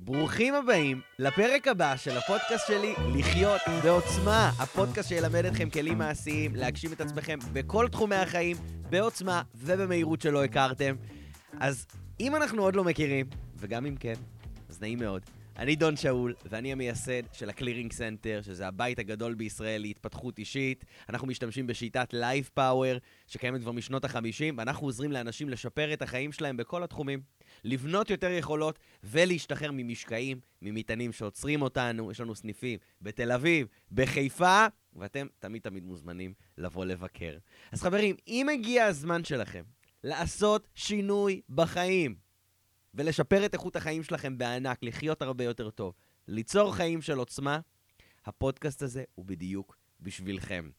ברוכים הבאים לפרק הבא של הפודקאסט שלי, לחיות בעוצמה. הפודקאסט שילמד אתכם כלים מעשיים, להגשים את עצמכם בכל תחומי החיים, בעוצמה ובמהירות שלא הכרתם. אז אם אנחנו עוד לא מכירים, וגם אם כן, אז נעים מאוד. אני דון שאול, ואני המייסד של ה Clearing Center, שזה הבית הגדול בישראל להתפתחות אישית. אנחנו משתמשים בשיטת Life Power, שקיימת כבר משנות ה-50, ואנחנו עוזרים לאנשים לשפר את החיים שלהם בכל התחומים. לבנות יותר יכולות ולהשתחרר ממשקעים, ממטענים שעוצרים אותנו. יש לנו סניפים בתל אביב, בחיפה, ואתם תמיד תמיד מוזמנים לבוא לבקר. אז חברים, אם הגיע הזמן שלכם לעשות שינוי בחיים ולשפר את איכות החיים שלכם בענק, לחיות הרבה יותר טוב, ליצור חיים של עוצמה, הפודקאסט הזה הוא בדיוק בשבילכם.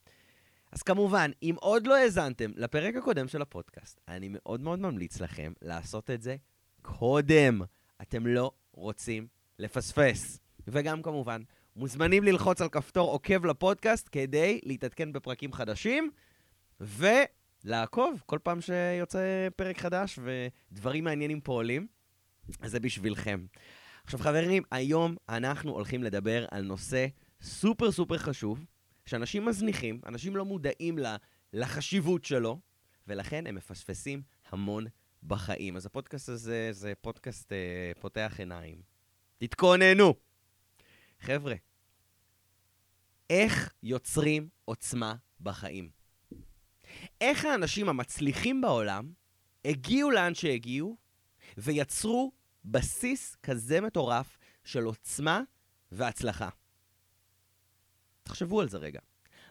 אז כמובן, אם עוד לא האזנתם לפרק הקודם של הפודקאסט, אני מאוד מאוד ממליץ לכם לעשות את זה קודם. אתם לא רוצים לפספס. וגם כמובן, מוזמנים ללחוץ על כפתור עוקב לפודקאסט כדי להתעדכן בפרקים חדשים, ולעקוב כל פעם שיוצא פרק חדש ודברים מעניינים פה עולים. זה בשבילכם. עכשיו חברים, היום אנחנו הולכים לדבר על נושא סופר סופר חשוב, שאנשים מזניחים, אנשים לא מודעים לחשיבות שלו, ולכן הם מפספסים המון בחיים. אז הפודקאסט הזה זה פודקאסט אה, פותח עיניים. תתכוננו. חבר'ה, איך יוצרים עוצמה בחיים? איך האנשים המצליחים בעולם הגיעו לאן שהגיעו ויצרו בסיס כזה מטורף של עוצמה והצלחה? תחשבו על זה רגע.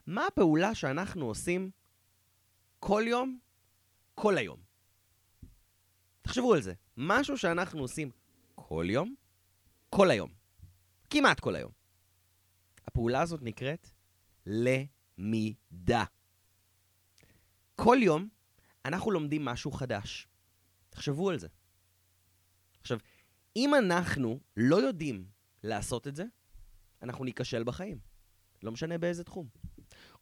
מה הפעולה שאנחנו עושים כל יום, כל היום? תחשבו על זה. משהו שאנחנו עושים כל יום, כל היום. כמעט כל היום. הפעולה הזאת נקראת למידה. כל יום אנחנו לומדים משהו חדש. תחשבו על זה. עכשיו, אם אנחנו לא יודעים לעשות את זה, אנחנו ניכשל בחיים. לא משנה באיזה תחום.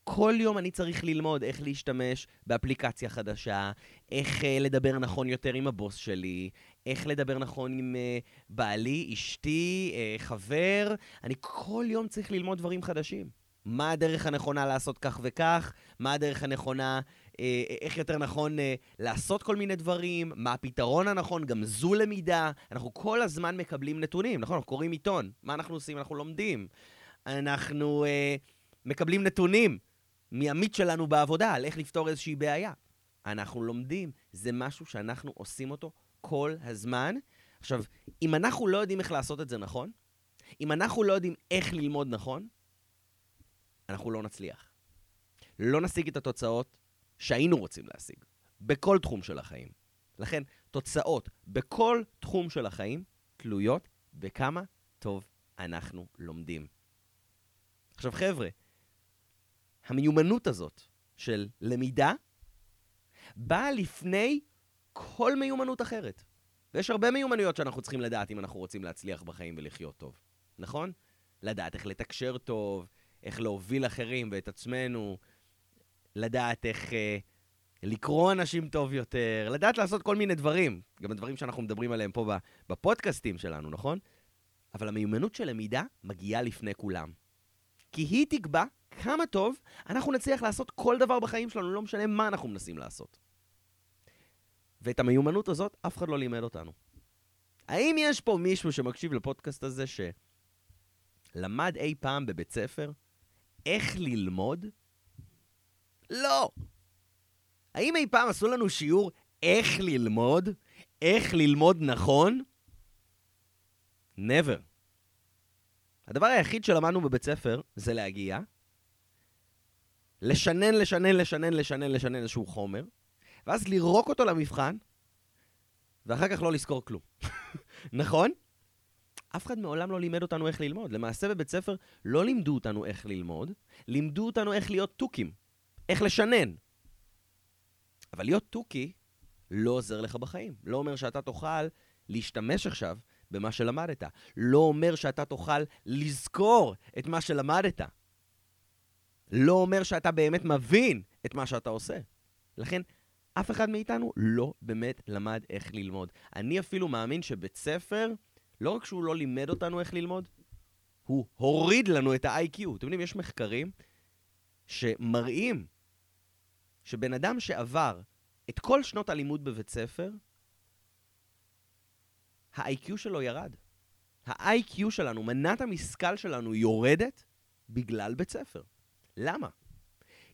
כל יום אני צריך ללמוד איך להשתמש באפליקציה חדשה, איך uh, לדבר נכון יותר עם הבוס שלי, איך לדבר נכון עם uh, בעלי, אשתי, uh, חבר. אני כל יום צריך ללמוד דברים חדשים. מה הדרך הנכונה לעשות כך וכך, מה הדרך הנכונה, אה, איך יותר נכון אה, לעשות כל מיני דברים, מה הפתרון הנכון, גם זו למידה. אנחנו כל הזמן מקבלים נתונים, נכון? אנחנו קוראים עיתון. מה אנחנו עושים? אנחנו לומדים. אנחנו אה, מקבלים נתונים מעמית שלנו בעבודה על איך לפתור איזושהי בעיה. אנחנו לומדים. זה משהו שאנחנו עושים אותו כל הזמן. עכשיו, אם אנחנו לא יודעים איך לעשות את זה נכון, אם אנחנו לא יודעים איך ללמוד נכון, אנחנו לא נצליח. לא נשיג את התוצאות שהיינו רוצים להשיג, בכל תחום של החיים. לכן, תוצאות בכל תחום של החיים תלויות בכמה טוב אנחנו לומדים. עכשיו, חבר'ה, המיומנות הזאת של למידה באה לפני כל מיומנות אחרת. ויש הרבה מיומנויות שאנחנו צריכים לדעת אם אנחנו רוצים להצליח בחיים ולחיות טוב, נכון? לדעת איך לתקשר טוב, איך להוביל אחרים ואת עצמנו, לדעת איך אה, לקרוא אנשים טוב יותר, לדעת לעשות כל מיני דברים, גם הדברים שאנחנו מדברים עליהם פה בפודקאסטים שלנו, נכון? אבל המיומנות של למידה מגיעה לפני כולם. כי היא תקבע כמה טוב אנחנו נצליח לעשות כל דבר בחיים שלנו, לא משנה מה אנחנו מנסים לעשות. ואת המיומנות הזאת אף אחד לא לימד אותנו. האם יש פה מישהו שמקשיב לפודקאסט הזה שלמד אי פעם בבית ספר איך ללמוד? לא. האם אי פעם עשו לנו שיעור איך ללמוד? איך ללמוד נכון? never. הדבר היחיד שלמדנו בבית ספר זה להגיע, לשנן, לשנן, לשנן, לשנן, לשנן איזשהו חומר, ואז לירוק אותו למבחן, ואחר כך לא לזכור כלום. נכון? אף אחד מעולם לא לימד אותנו איך ללמוד. למעשה בבית ספר לא לימדו אותנו איך ללמוד, לימדו אותנו איך להיות תוכים, איך לשנן. אבל להיות תוכי לא עוזר לך בחיים. לא אומר שאתה תוכל להשתמש עכשיו במה שלמדת. לא אומר שאתה תוכל לזכור את מה שלמדת. לא אומר שאתה באמת מבין את מה שאתה עושה. לכן, אף אחד מאיתנו לא באמת למד איך ללמוד. אני אפילו מאמין שבית ספר לא רק שהוא לא לימד אותנו איך ללמוד, הוא הוריד לנו את ה-IQ. אתם יודעים, יש מחקרים שמראים שבן אדם שעבר את כל שנות הלימוד בבית ספר, ה-IQ שלו ירד. ה-IQ שלנו, מנת המשכל שלנו יורדת בגלל בית ספר. למה?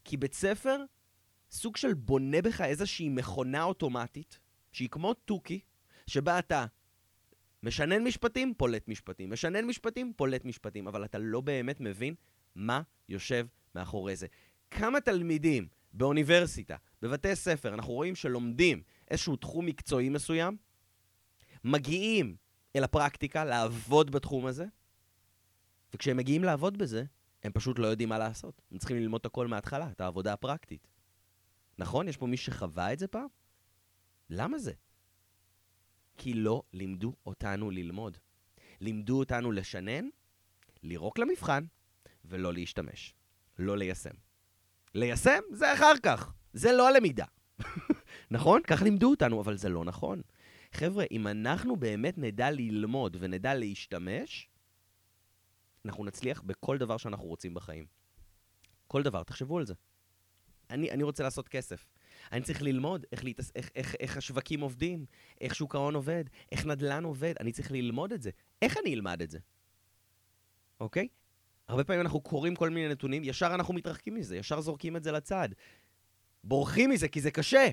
כי בית ספר סוג של בונה בך איזושהי מכונה אוטומטית, שהיא כמו תוכי, שבה אתה משנן משפטים, פולט משפטים, משנן משפטים, פולט משפטים, אבל אתה לא באמת מבין מה יושב מאחורי זה. כמה תלמידים באוניברסיטה, בבתי ספר, אנחנו רואים שלומדים איזשהו תחום מקצועי מסוים, מגיעים אל הפרקטיקה, לעבוד בתחום הזה, וכשהם מגיעים לעבוד בזה, הם פשוט לא יודעים מה לעשות. הם צריכים ללמוד את הכל מההתחלה, את העבודה הפרקטית. נכון? יש פה מי שחווה את זה פעם? למה זה? כי לא לימדו אותנו ללמוד. לימדו אותנו לשנן, לירוק למבחן, ולא להשתמש. לא ליישם. ליישם זה אחר כך, זה לא הלמידה. נכון? כך לימדו אותנו, אבל זה לא נכון. חבר'ה, אם אנחנו באמת נדע ללמוד ונדע להשתמש, אנחנו נצליח בכל דבר שאנחנו רוצים בחיים. כל דבר, תחשבו על זה. אני, אני רוצה לעשות כסף. אני צריך ללמוד איך, להתעס... איך, איך, איך השווקים עובדים, איך שוק ההון עובד, איך נדל"ן עובד. אני צריך ללמוד את זה. איך אני אלמד את זה? אוקיי? הרבה פעמים אנחנו קוראים כל מיני נתונים, ישר אנחנו מתרחקים מזה, ישר זורקים את זה לצד. בורחים מזה כי זה קשה.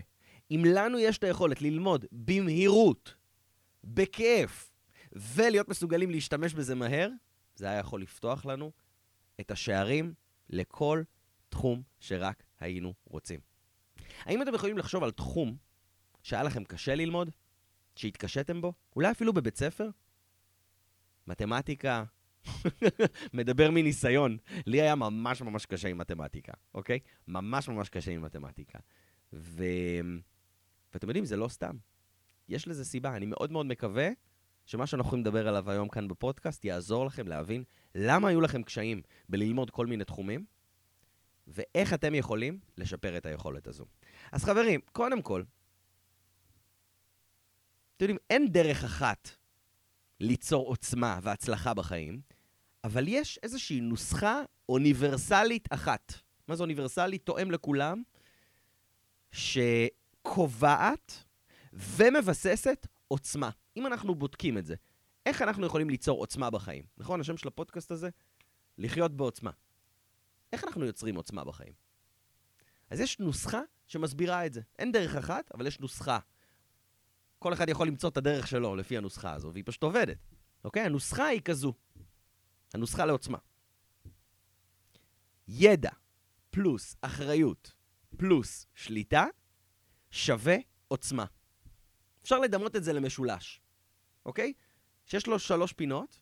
אם לנו יש את היכולת ללמוד במהירות, בכיף, ולהיות מסוגלים להשתמש בזה מהר, זה היה יכול לפתוח לנו את השערים לכל תחום שרק היינו רוצים. האם אתם יכולים לחשוב על תחום שהיה לכם קשה ללמוד? שהתקשיתם בו? אולי אפילו בבית ספר? מתמטיקה, מדבר מניסיון. לי היה ממש ממש קשה עם מתמטיקה, אוקיי? ממש ממש קשה עם מתמטיקה. ו... ואתם יודעים, זה לא סתם. יש לזה סיבה. אני מאוד מאוד מקווה שמה שאנחנו יכולים לדבר עליו היום כאן בפודקאסט יעזור לכם להבין למה היו לכם קשיים בללמוד כל מיני תחומים, ואיך אתם יכולים לשפר את היכולת הזו. אז חברים, קודם כל, אתם יודעים, אין דרך אחת ליצור עוצמה והצלחה בחיים, אבל יש איזושהי נוסחה אוניברסלית אחת. מה זה אוניברסלית? תואם לכולם, שקובעת ומבססת עוצמה. אם אנחנו בודקים את זה, איך אנחנו יכולים ליצור עוצמה בחיים? נכון? השם של הפודקאסט הזה? לחיות בעוצמה. איך אנחנו יוצרים עוצמה בחיים? אז יש נוסחה שמסבירה את זה. אין דרך אחת, אבל יש נוסחה. כל אחד יכול למצוא את הדרך שלו לפי הנוסחה הזו, והיא פשוט עובדת. אוקיי? הנוסחה היא כזו. הנוסחה לעוצמה. ידע פלוס אחריות פלוס שליטה שווה עוצמה. אפשר לדמות את זה למשולש, אוקיי? שיש לו שלוש פינות,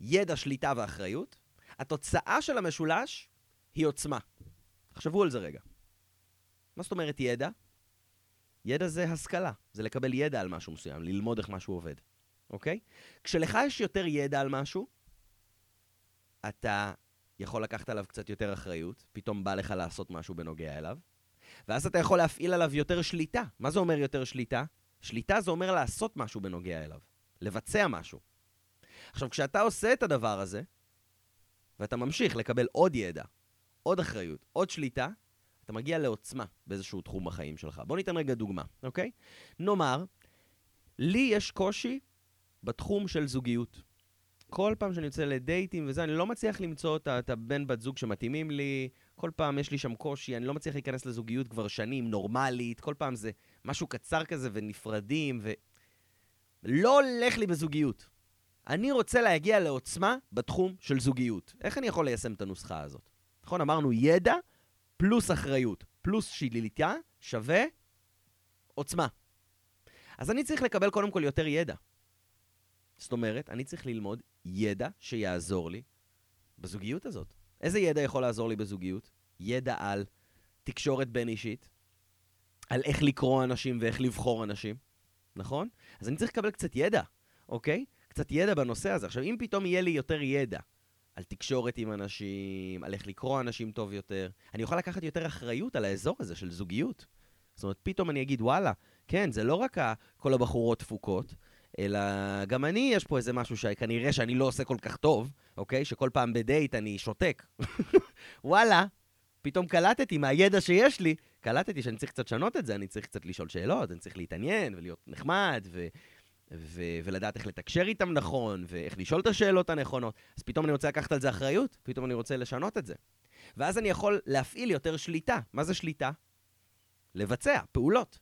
ידע, שליטה ואחריות. התוצאה של המשולש היא עוצמה. תחשבו על זה רגע. מה זאת אומרת ידע? ידע זה השכלה, זה לקבל ידע על משהו מסוים, ללמוד איך משהו עובד, אוקיי? כשלך יש יותר ידע על משהו, אתה יכול לקחת עליו קצת יותר אחריות, פתאום בא לך לעשות משהו בנוגע אליו, ואז אתה יכול להפעיל עליו יותר שליטה. מה זה אומר יותר שליטה? שליטה זה אומר לעשות משהו בנוגע אליו, לבצע משהו. עכשיו, כשאתה עושה את הדבר הזה, ואתה ממשיך לקבל עוד ידע, עוד אחריות, עוד שליטה, אתה מגיע לעוצמה באיזשהו תחום בחיים שלך. בוא ניתן רגע דוגמה, אוקיי? נאמר, לי יש קושי בתחום של זוגיות. כל פעם שאני יוצא לדייטים וזה, אני לא מצליח למצוא את הבן בת זוג שמתאימים לי, כל פעם יש לי שם קושי, אני לא מצליח להיכנס לזוגיות כבר שנים, נורמלית, כל פעם זה משהו קצר כזה ונפרדים, ו... לא הולך לי בזוגיות. אני רוצה להגיע לעוצמה בתחום של זוגיות. איך אני יכול ליישם את הנוסחה הזאת? נכון, אמרנו ידע פלוס אחריות פלוס שליטה שווה עוצמה. אז אני צריך לקבל קודם כל יותר ידע. זאת אומרת, אני צריך ללמוד ידע שיעזור לי בזוגיות הזאת. איזה ידע יכול לעזור לי בזוגיות? ידע על תקשורת בין-אישית, על איך לקרוא אנשים ואיך לבחור אנשים, נכון? אז אני צריך לקבל קצת ידע, אוקיי? קצת ידע בנושא הזה. עכשיו, אם פתאום יהיה לי יותר ידע על תקשורת עם אנשים, על איך לקרוא אנשים טוב יותר, אני אוכל לקחת יותר אחריות על האזור הזה של זוגיות. זאת אומרת, פתאום אני אגיד, וואלה, כן, זה לא רק כל הבחורות תפוקות, אלא גם אני, יש פה איזה משהו שכנראה שאני לא עושה כל כך טוב, אוקיי? שכל פעם בדייט אני שותק. וואלה, פתאום קלטתי מהידע שיש לי, קלטתי שאני צריך קצת לשנות את זה, אני צריך קצת לשאול שאלות, אני צריך להתעניין ולהיות נחמד, ו... ו- ולדעת איך לתקשר איתם נכון, ואיך לשאול את השאלות הנכונות. אז פתאום אני רוצה לקחת על זה אחריות, פתאום אני רוצה לשנות את זה. ואז אני יכול להפעיל יותר שליטה. מה זה שליטה? לבצע, פעולות.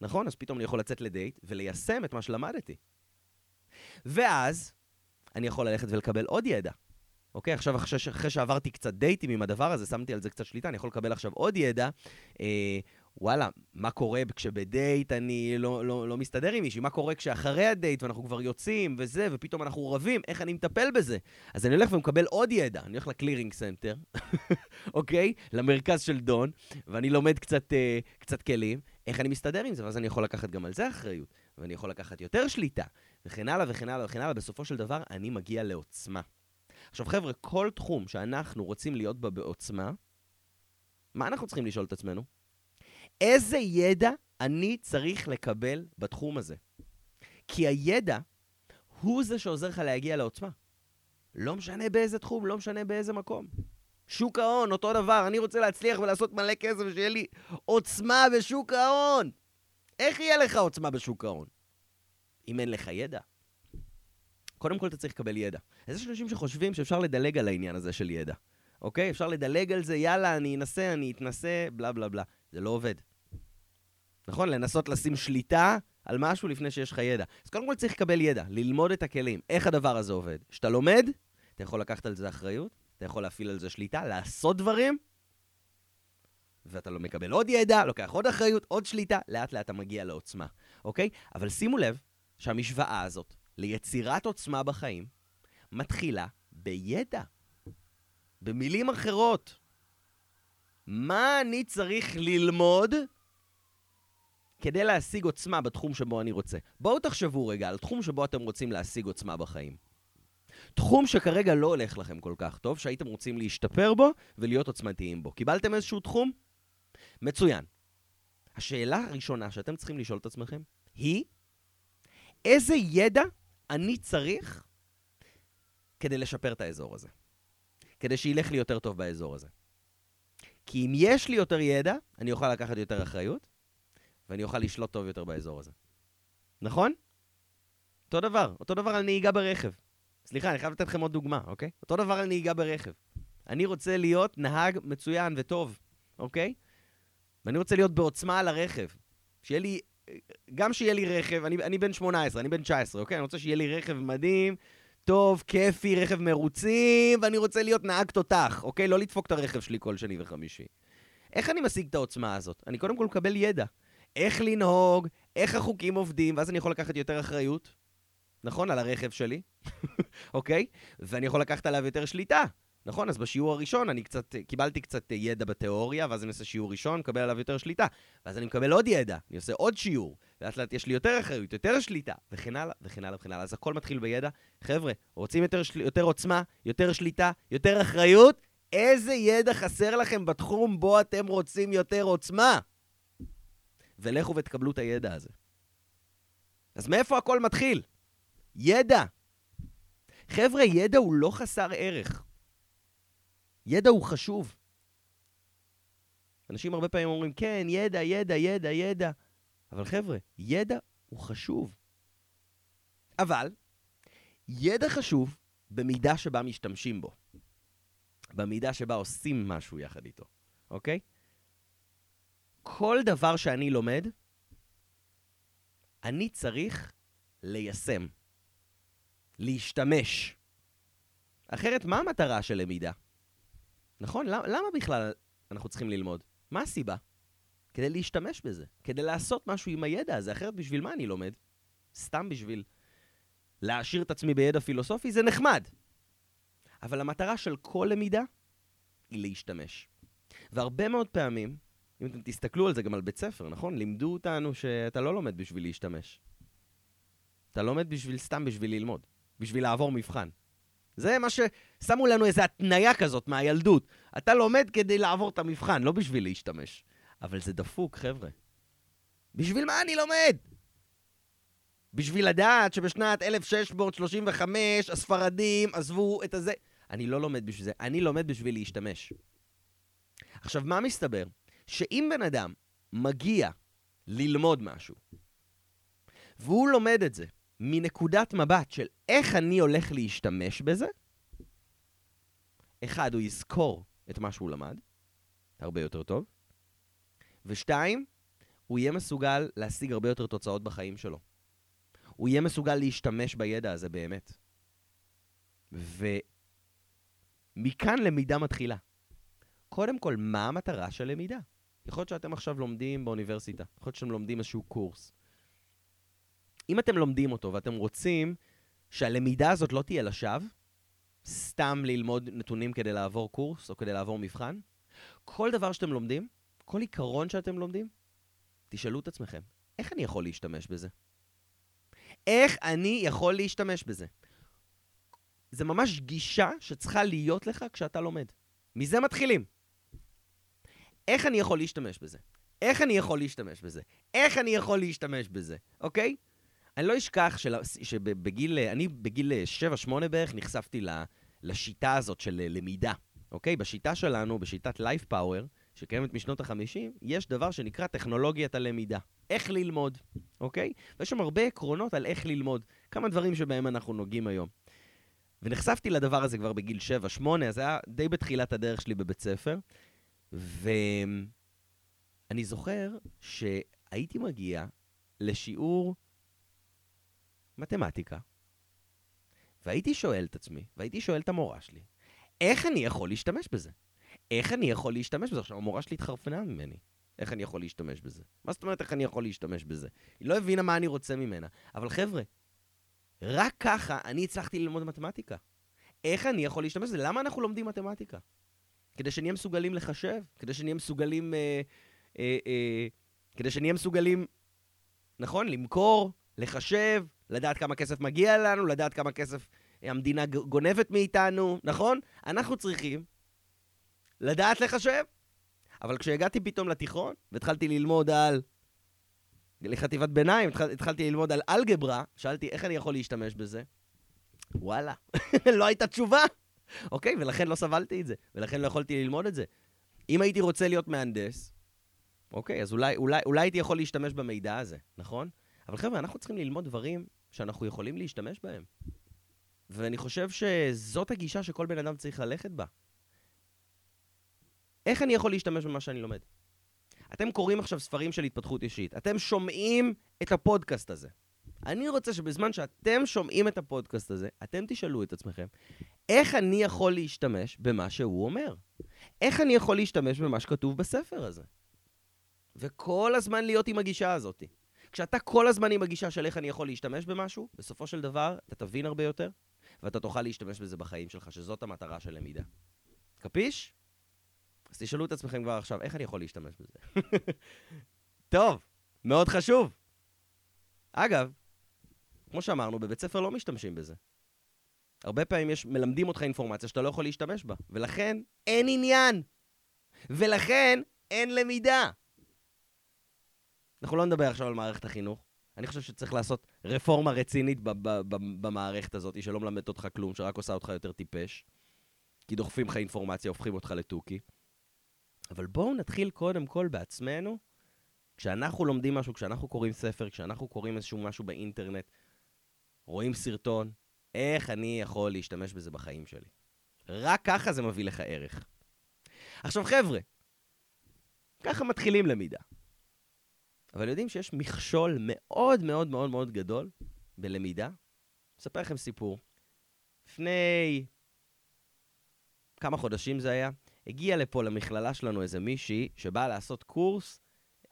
נכון? אז פתאום אני יכול לצאת לדייט וליישם את מה שלמדתי. ואז אני יכול ללכת ולקבל עוד ידע. אוקיי, עכשיו אחרי, אחרי שעברתי קצת דייטים עם הדבר הזה, שמתי על זה קצת שליטה, אני יכול לקבל עכשיו עוד ידע. אה, וואלה, מה קורה כשבדייט אני לא, לא, לא מסתדר עם מישהי? מה קורה כשאחרי הדייט ואנחנו כבר יוצאים וזה, ופתאום אנחנו רבים? איך אני מטפל בזה? אז אני הולך ומקבל עוד ידע. אני הולך ל Clearing Center, אוקיי? למרכז של דון, ואני לומד קצת, אה, קצת כלים. איך אני מסתדר עם זה? ואז אני יכול לקחת גם על זה אחריות, ואני יכול לקחת יותר שליטה, וכן הלאה וכן הלאה וכן הלאה. בסופו של דבר, אני מגיע לעוצמה. עכשיו, חבר'ה, כל תחום שאנחנו רוצים להיות בה בעוצמה, מה אנחנו צריכים לשאול את עצמנו? איזה ידע אני צריך לקבל בתחום הזה? כי הידע הוא זה שעוזר לך להגיע לעוצמה. לא משנה באיזה תחום, לא משנה באיזה מקום. שוק ההון, אותו דבר, אני רוצה להצליח ולעשות מלא כסף ושיהיה לי עוצמה בשוק ההון. איך יהיה לך עוצמה בשוק ההון? אם אין לך ידע. קודם כל אתה צריך לקבל ידע. אז יש אנשים שחושבים שאפשר לדלג על העניין הזה של ידע. אוקיי? אפשר לדלג על זה, יאללה, אני אנסה, אני אתנסה, בלה בלה בלה. זה לא עובד. נכון? לנסות לשים שליטה על משהו לפני שיש לך ידע. אז קודם כל צריך לקבל ידע, ללמוד את הכלים, איך הדבר הזה עובד. כשאתה לומד, אתה יכול לקחת על זה אחריות, אתה יכול להפעיל על זה שליטה, לעשות דברים, ואתה לא מקבל עוד ידע, לוקח עוד אחריות, עוד שליטה, לאט לאט אתה מגיע לעוצמה, אוקיי? אבל שימו לב שהמשוואה הזאת ליצירת עוצמה בחיים מתחילה בידע. במילים אחרות, מה אני צריך ללמוד כדי להשיג עוצמה בתחום שבו אני רוצה? בואו תחשבו רגע על תחום שבו אתם רוצים להשיג עוצמה בחיים. תחום שכרגע לא הולך לכם כל כך טוב, שהייתם רוצים להשתפר בו ולהיות עוצמתיים בו. קיבלתם איזשהו תחום? מצוין. השאלה הראשונה שאתם צריכים לשאול את עצמכם היא, איזה ידע אני צריך כדי לשפר את האזור הזה? כדי שילך לי יותר טוב באזור הזה. כי אם יש לי יותר ידע, אני אוכל לקחת יותר אחריות, ואני אוכל לשלוט טוב יותר באזור הזה. נכון? אותו דבר, אותו דבר על נהיגה ברכב. סליחה, אני חייב לתת לכם עוד דוגמה, אוקיי? אותו דבר על נהיגה ברכב. אני רוצה להיות נהג מצוין וטוב, אוקיי? ואני רוצה להיות בעוצמה על הרכב. שיהיה לי, גם שיהיה לי רכב, אני, אני בן 18, אני בן 19, אוקיי? אני רוצה שיהיה לי רכב מדהים, טוב, כיפי, רכב מרוצים, ואני רוצה להיות נהג תותח, אוקיי? לא לדפוק את הרכב שלי כל שני וחמישי. איך אני משיג את העוצמה הזאת? אני קודם כל מקבל ידע. איך לנהוג, איך החוקים עובדים, ואז אני יכול לקחת יותר אחריות, נכון? על הרכב שלי, אוקיי? ואני יכול לקחת עליו יותר שליטה. נכון, אז בשיעור הראשון אני קצת, קיבלתי קצת ידע בתיאוריה, ואז אני עושה שיעור ראשון, מקבל עליו יותר שליטה. ואז אני מקבל עוד ידע, אני עושה עוד שיעור, לאט לאט יש לי יותר אחריות, יותר שליטה, וכן הלאה, וכן הלאה, וכן הלאה. אז הכל מתחיל בידע. חבר'ה, רוצים יותר, של... יותר עוצמה, יותר שליטה, יותר אחריות? איזה ידע חסר לכם בתחום בו אתם רוצים יותר עוצמה? ולכו ותקבלו את הידע הזה. אז מאיפה הכל מתחיל? ידע. חבר'ה, ידע הוא לא חסר ערך. ידע הוא חשוב. אנשים הרבה פעמים אומרים, כן, ידע, ידע, ידע, ידע. אבל חבר'ה, ידע הוא חשוב. אבל, ידע חשוב במידה שבה משתמשים בו. במידה שבה עושים משהו יחד איתו, אוקיי? כל דבר שאני לומד, אני צריך ליישם, להשתמש. אחרת, מה המטרה של למידה? נכון? למה, למה בכלל אנחנו צריכים ללמוד? מה הסיבה? כדי להשתמש בזה, כדי לעשות משהו עם הידע הזה, אחרת בשביל מה אני לומד? סתם בשביל להעשיר את עצמי בידע פילוסופי זה נחמד. אבל המטרה של כל למידה היא להשתמש. והרבה מאוד פעמים, אם אתם תסתכלו על זה גם על בית ספר, נכון? לימדו אותנו שאתה לא לומד בשביל להשתמש. אתה לומד בשביל סתם בשביל ללמוד, בשביל לעבור מבחן. זה מה ששמו לנו איזו התניה כזאת מהילדות. אתה לומד כדי לעבור את המבחן, לא בשביל להשתמש. אבל זה דפוק, חבר'ה. בשביל מה אני לומד? בשביל לדעת שבשנת 1635 הספרדים עזבו את הזה. אני לא לומד בשביל זה, אני לומד בשביל להשתמש. עכשיו, מה מסתבר? שאם בן אדם מגיע ללמוד משהו, והוא לומד את זה מנקודת מבט של איך אני הולך להשתמש בזה, אחד, הוא יזכור את מה שהוא למד, הרבה יותר טוב, ושתיים, הוא יהיה מסוגל להשיג הרבה יותר תוצאות בחיים שלו. הוא יהיה מסוגל להשתמש בידע הזה באמת. ומכאן למידה מתחילה. קודם כל, מה המטרה של למידה? יכול להיות שאתם עכשיו לומדים באוניברסיטה, יכול להיות שאתם לומדים איזשהו קורס. אם אתם לומדים אותו ואתם רוצים שהלמידה הזאת לא תהיה לשווא, סתם ללמוד נתונים כדי לעבור קורס או כדי לעבור מבחן, כל דבר שאתם לומדים, כל עיקרון שאתם לומדים, תשאלו את עצמכם, איך אני יכול להשתמש בזה? איך אני יכול להשתמש בזה? זה ממש גישה שצריכה להיות לך כשאתה לומד. מזה מתחילים. איך אני יכול להשתמש בזה? איך אני יכול להשתמש בזה? איך אני יכול להשתמש בזה, אוקיי? אני לא אשכח של, שבגיל, אני בגיל 7-8 בערך נחשפתי לשיטה הזאת של למידה, אוקיי? בשיטה שלנו, בשיטת Life Power, שקיימת משנות ה-50, יש דבר שנקרא טכנולוגיית הלמידה. איך ללמוד, אוקיי? ויש שם הרבה עקרונות על איך ללמוד. כמה דברים שבהם אנחנו נוגעים היום. ונחשפתי לדבר הזה כבר בגיל 7-8, אז זה היה די בתחילת הדרך שלי בבית ספר. ואני זוכר שהייתי מגיע לשיעור מתמטיקה, והייתי שואל את עצמי, והייתי שואל את המורה שלי, איך אני יכול להשתמש בזה? איך אני יכול להשתמש בזה? עכשיו, המורה שלי התחרפנה ממני. איך אני יכול להשתמש בזה? מה זאת אומרת איך אני יכול להשתמש בזה? היא לא הבינה מה אני רוצה ממנה. אבל חבר'ה, רק ככה אני הצלחתי ללמוד מתמטיקה. איך אני יכול להשתמש בזה? למה אנחנו לומדים מתמטיקה? כדי שנהיה מסוגלים לחשב, כדי שנהיה מסוגלים... אה, אה, אה, כדי שנהיה מסוגלים, נכון? למכור, לחשב, לדעת כמה כסף מגיע לנו, לדעת כמה כסף המדינה גונבת מאיתנו, נכון? אנחנו צריכים לדעת לחשב. אבל כשהגעתי פתאום לתיכון, והתחלתי ללמוד על... לחטיבת ביניים, התחל, התחלתי ללמוד על אלגברה, שאלתי איך אני יכול להשתמש בזה. וואלה, לא הייתה תשובה. אוקיי? ולכן לא סבלתי את זה, ולכן לא יכולתי ללמוד את זה. אם הייתי רוצה להיות מהנדס, אוקיי, אז אולי, אולי, אולי הייתי יכול להשתמש במידע הזה, נכון? אבל חבר'ה, אנחנו צריכים ללמוד דברים שאנחנו יכולים להשתמש בהם. ואני חושב שזאת הגישה שכל בן אדם צריך ללכת בה. איך אני יכול להשתמש במה שאני לומד? אתם קוראים עכשיו ספרים של התפתחות אישית, אתם שומעים את הפודקאסט הזה. אני רוצה שבזמן שאתם שומעים את הפודקאסט הזה, אתם תשאלו את עצמכם, איך אני יכול להשתמש במה שהוא אומר? איך אני יכול להשתמש במה שכתוב בספר הזה? וכל הזמן להיות עם הגישה הזאת. כשאתה כל הזמן עם הגישה של איך אני יכול להשתמש במשהו, בסופו של דבר אתה תבין הרבה יותר, ואתה תוכל להשתמש בזה בחיים שלך, שזאת המטרה של למידה. קפיש? אז תשאלו את עצמכם כבר עכשיו, איך אני יכול להשתמש בזה? טוב, מאוד חשוב. אגב, כמו שאמרנו, בבית ספר לא משתמשים בזה. הרבה פעמים יש, מלמדים אותך אינפורמציה שאתה לא יכול להשתמש בה, ולכן אין עניין. ולכן אין למידה. אנחנו לא נדבר עכשיו על מערכת החינוך. אני חושב שצריך לעשות רפורמה רצינית במערכת הזאת, שלא מלמדת אותך כלום, שרק עושה אותך יותר טיפש. כי דוחפים לך אינפורמציה, הופכים אותך לתוכי. אבל בואו נתחיל קודם כל בעצמנו. כשאנחנו לומדים משהו, כשאנחנו קוראים ספר, כשאנחנו קוראים איזשהו משהו באינטרנט, רואים סרטון, איך אני יכול להשתמש בזה בחיים שלי? רק ככה זה מביא לך ערך. עכשיו חבר'ה, ככה מתחילים למידה. אבל יודעים שיש מכשול מאוד מאוד מאוד מאוד גדול בלמידה? אספר לכם סיפור. לפני כמה חודשים זה היה, הגיע לפה למכללה שלנו איזה מישהי שבאה לעשות קורס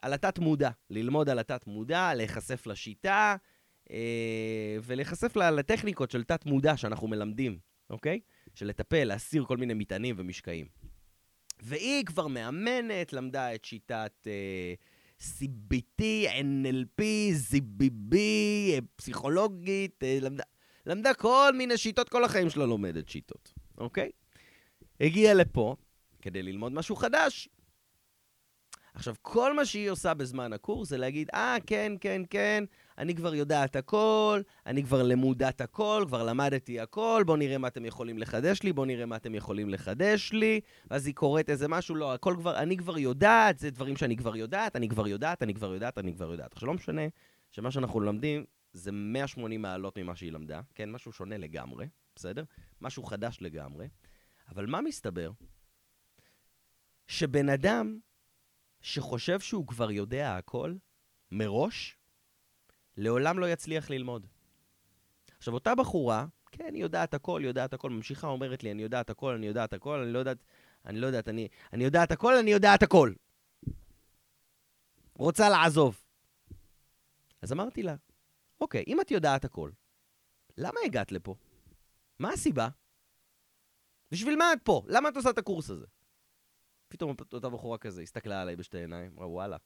על התת-מודע, ללמוד על התת-מודע, להיחשף לשיטה אה, ולהיחשף לטכניקות של תת-מודע שאנחנו מלמדים, אוקיי? של לטפל, להסיר כל מיני מטענים ומשקעים. והיא כבר מאמנת, למדה את שיטת אה, CBT, NLP, ZBB, אה, פסיכולוגית, אה, למדה, למדה כל מיני שיטות, כל החיים שלה לומדת שיטות, אוקיי? הגיעה לפה כדי ללמוד משהו חדש. עכשיו, כל מה שהיא עושה בזמן הקורס זה להגיד, אה, כן, כן, כן, אני כבר יודעת הכל, אני כבר למודת הכל, כבר למדתי הכל, בואו נראה מה אתם יכולים לחדש לי, בואו נראה מה אתם יכולים לחדש לי, ואז היא קוראת איזה משהו, לא, הכל כבר, אני כבר יודעת, זה דברים שאני כבר יודעת, אני כבר יודעת, אני כבר יודעת, אני כבר יודעת. עכשיו, לא משנה שמה שאנחנו לומדים זה 180 מעלות ממה שהיא למדה, כן? משהו שונה לגמרי, בסדר? משהו חדש לגמרי. אבל מה מסתבר? שבן אדם שחושב שהוא כבר יודע הכל, מראש, לעולם לא יצליח ללמוד. עכשיו, אותה בחורה, כן, היא יודעת הכל, היא יודעת הכל, ממשיכה אומרת לי, אני יודעת הכל, אני יודעת הכל, אני לא יודעת, אני לא יודעת, אני, אני יודעת הכל, אני יודעת הכל. רוצה לעזוב. אז אמרתי לה, אוקיי, אם את יודעת הכל, למה הגעת לפה? מה הסיבה? בשביל מה את פה? למה את עושה את הקורס הזה? פתאום אותה בחורה כזה הסתכלה עליי בשתי עיניים, אמרה, וואלה.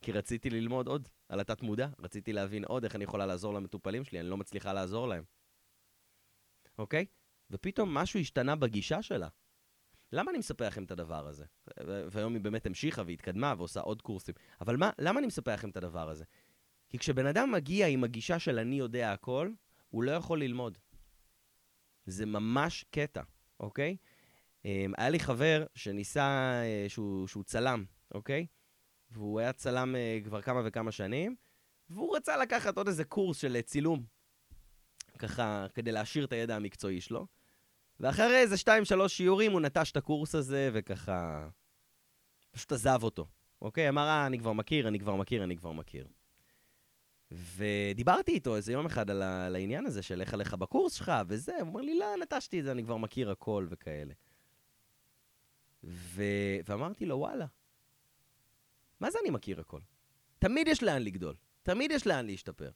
כי רציתי ללמוד עוד על התת-מודע, רציתי להבין עוד איך אני יכולה לעזור למטופלים שלי, אני לא מצליחה לעזור להם. אוקיי? ופתאום משהו השתנה בגישה שלה. למה אני מספר לכם את הדבר הזה? והיום היא באמת המשיכה והתקדמה ועושה עוד קורסים. אבל מה, למה אני מספר לכם את הדבר הזה? כי כשבן אדם מגיע עם הגישה של אני יודע הכל, הוא לא יכול ללמוד. זה ממש קטע, אוקיי? אמ, היה לי חבר שניסה, אה, שהוא, שהוא צלם, אוקיי? והוא היה צלם אה, כבר כמה וכמה שנים, והוא רצה לקחת עוד איזה קורס של צילום, ככה, כדי להעשיר את הידע המקצועי שלו. ואחרי איזה שתיים, שלוש שיעורים הוא נטש את הקורס הזה, וככה... פשוט עזב אותו, אוקיי? אמר, אה, אני כבר מכיר, אני כבר מכיר, אני כבר מכיר. ודיברתי איתו איזה יום אחד על, על העניין הזה של איך עליך בקורס שלך וזה, הוא אומר לי, לא, נטשתי את זה, אני כבר מכיר הכל וכאלה. ו... ואמרתי לו, וואלה, מה זה אני מכיר הכל? תמיד יש לאן לגדול, תמיד יש לאן להשתפר.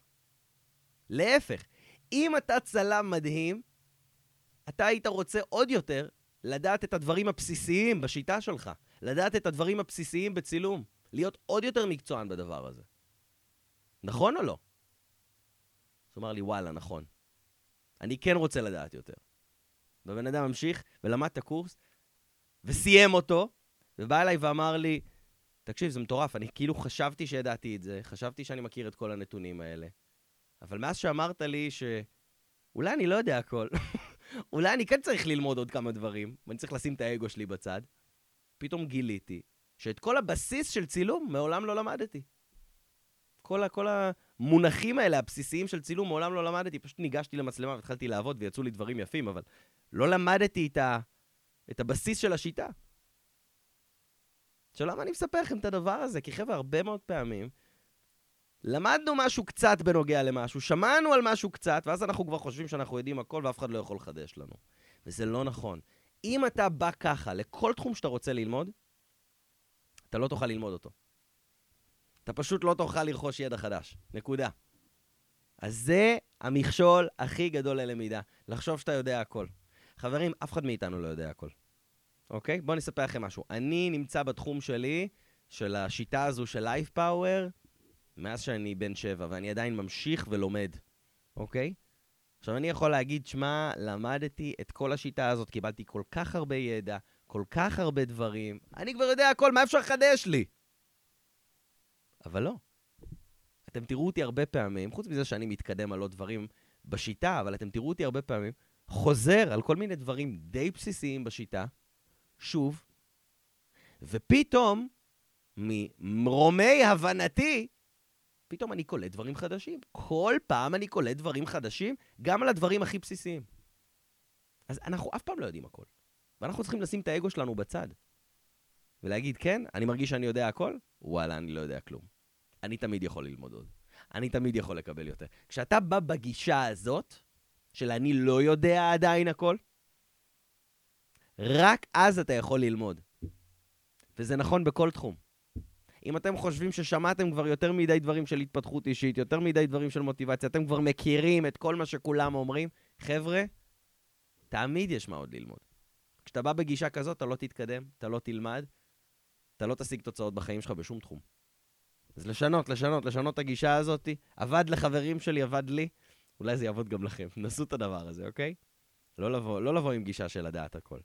להפך, אם אתה צלם מדהים, אתה היית רוצה עוד יותר לדעת את הדברים הבסיסיים בשיטה שלך, לדעת את הדברים הבסיסיים בצילום, להיות עוד יותר מקצוען בדבר הזה. נכון או לא? אז הוא אמר לי, וואלה, נכון. אני כן רוצה לדעת יותר. והבן אדם ממשיך ולמד את הקורס, וסיים אותו, ובא אליי ואמר לי, תקשיב, זה מטורף, אני כאילו חשבתי שידעתי את זה, חשבתי שאני מכיר את כל הנתונים האלה, אבל מאז שאמרת לי שאולי אני לא יודע הכל, אולי אני כן צריך ללמוד עוד כמה דברים, ואני צריך לשים את האגו שלי בצד, פתאום גיליתי שאת כל הבסיס של צילום מעולם לא למדתי. כל, ה, כל המונחים האלה, הבסיסיים של צילום, מעולם לא למדתי. פשוט ניגשתי למצלמה והתחלתי לעבוד ויצאו לי דברים יפים, אבל לא למדתי את, ה, את הבסיס של השיטה. עכשיו, למה אני מספר לכם את הדבר הזה? כי חבר'ה, הרבה מאוד פעמים למדנו משהו קצת בנוגע למשהו, שמענו על משהו קצת, ואז אנחנו כבר חושבים שאנחנו יודעים הכל ואף אחד לא יכול לחדש לנו. וזה לא נכון. אם אתה בא ככה לכל תחום שאתה רוצה ללמוד, אתה לא תוכל ללמוד אותו. אתה פשוט לא תוכל לרכוש ידע חדש. נקודה. אז זה המכשול הכי גדול ללמידה, לחשוב שאתה יודע הכל. חברים, אף אחד מאיתנו לא יודע הכל. אוקיי? בואו אני אספר לכם משהו. אני נמצא בתחום שלי, של השיטה הזו של לייף פאוור, מאז שאני בן שבע, ואני עדיין ממשיך ולומד, אוקיי? עכשיו, אני יכול להגיד, שמע, למדתי את כל השיטה הזאת, קיבלתי כל כך הרבה ידע, כל כך הרבה דברים, אני כבר יודע הכל, מה אפשר לחדש לי? אבל לא. אתם תראו אותי הרבה פעמים, חוץ מזה שאני מתקדם על עוד דברים בשיטה, אבל אתם תראו אותי הרבה פעמים חוזר על כל מיני דברים די בסיסיים בשיטה, שוב, ופתאום, ממרומי הבנתי, פתאום אני קולט דברים חדשים. כל פעם אני קולט דברים חדשים, גם על הדברים הכי בסיסיים. אז אנחנו אף פעם לא יודעים הכל. ואנחנו צריכים לשים את האגו שלנו בצד. ולהגיד, כן, אני מרגיש שאני יודע הכל, וואלה, אני לא יודע כלום. אני תמיד יכול ללמוד עוד. אני תמיד יכול לקבל יותר. כשאתה בא בגישה הזאת, של אני לא יודע עדיין הכל, רק אז אתה יכול ללמוד. וזה נכון בכל תחום. אם אתם חושבים ששמעתם כבר יותר מדי דברים של התפתחות אישית, יותר מדי דברים של מוטיבציה, אתם כבר מכירים את כל מה שכולם אומרים, חבר'ה, תמיד יש מה עוד ללמוד. כשאתה בא בגישה כזאת, אתה לא תתקדם, אתה לא תלמד, אתה לא תשיג תוצאות בחיים שלך בשום תחום. אז לשנות, לשנות, לשנות את הגישה הזאת. עבד לחברים שלי, עבד לי, אולי זה יעבוד גם לכם. נסו את הדבר הזה, אוקיי? לא לבוא, לא לבוא עם גישה של לדעת הכל.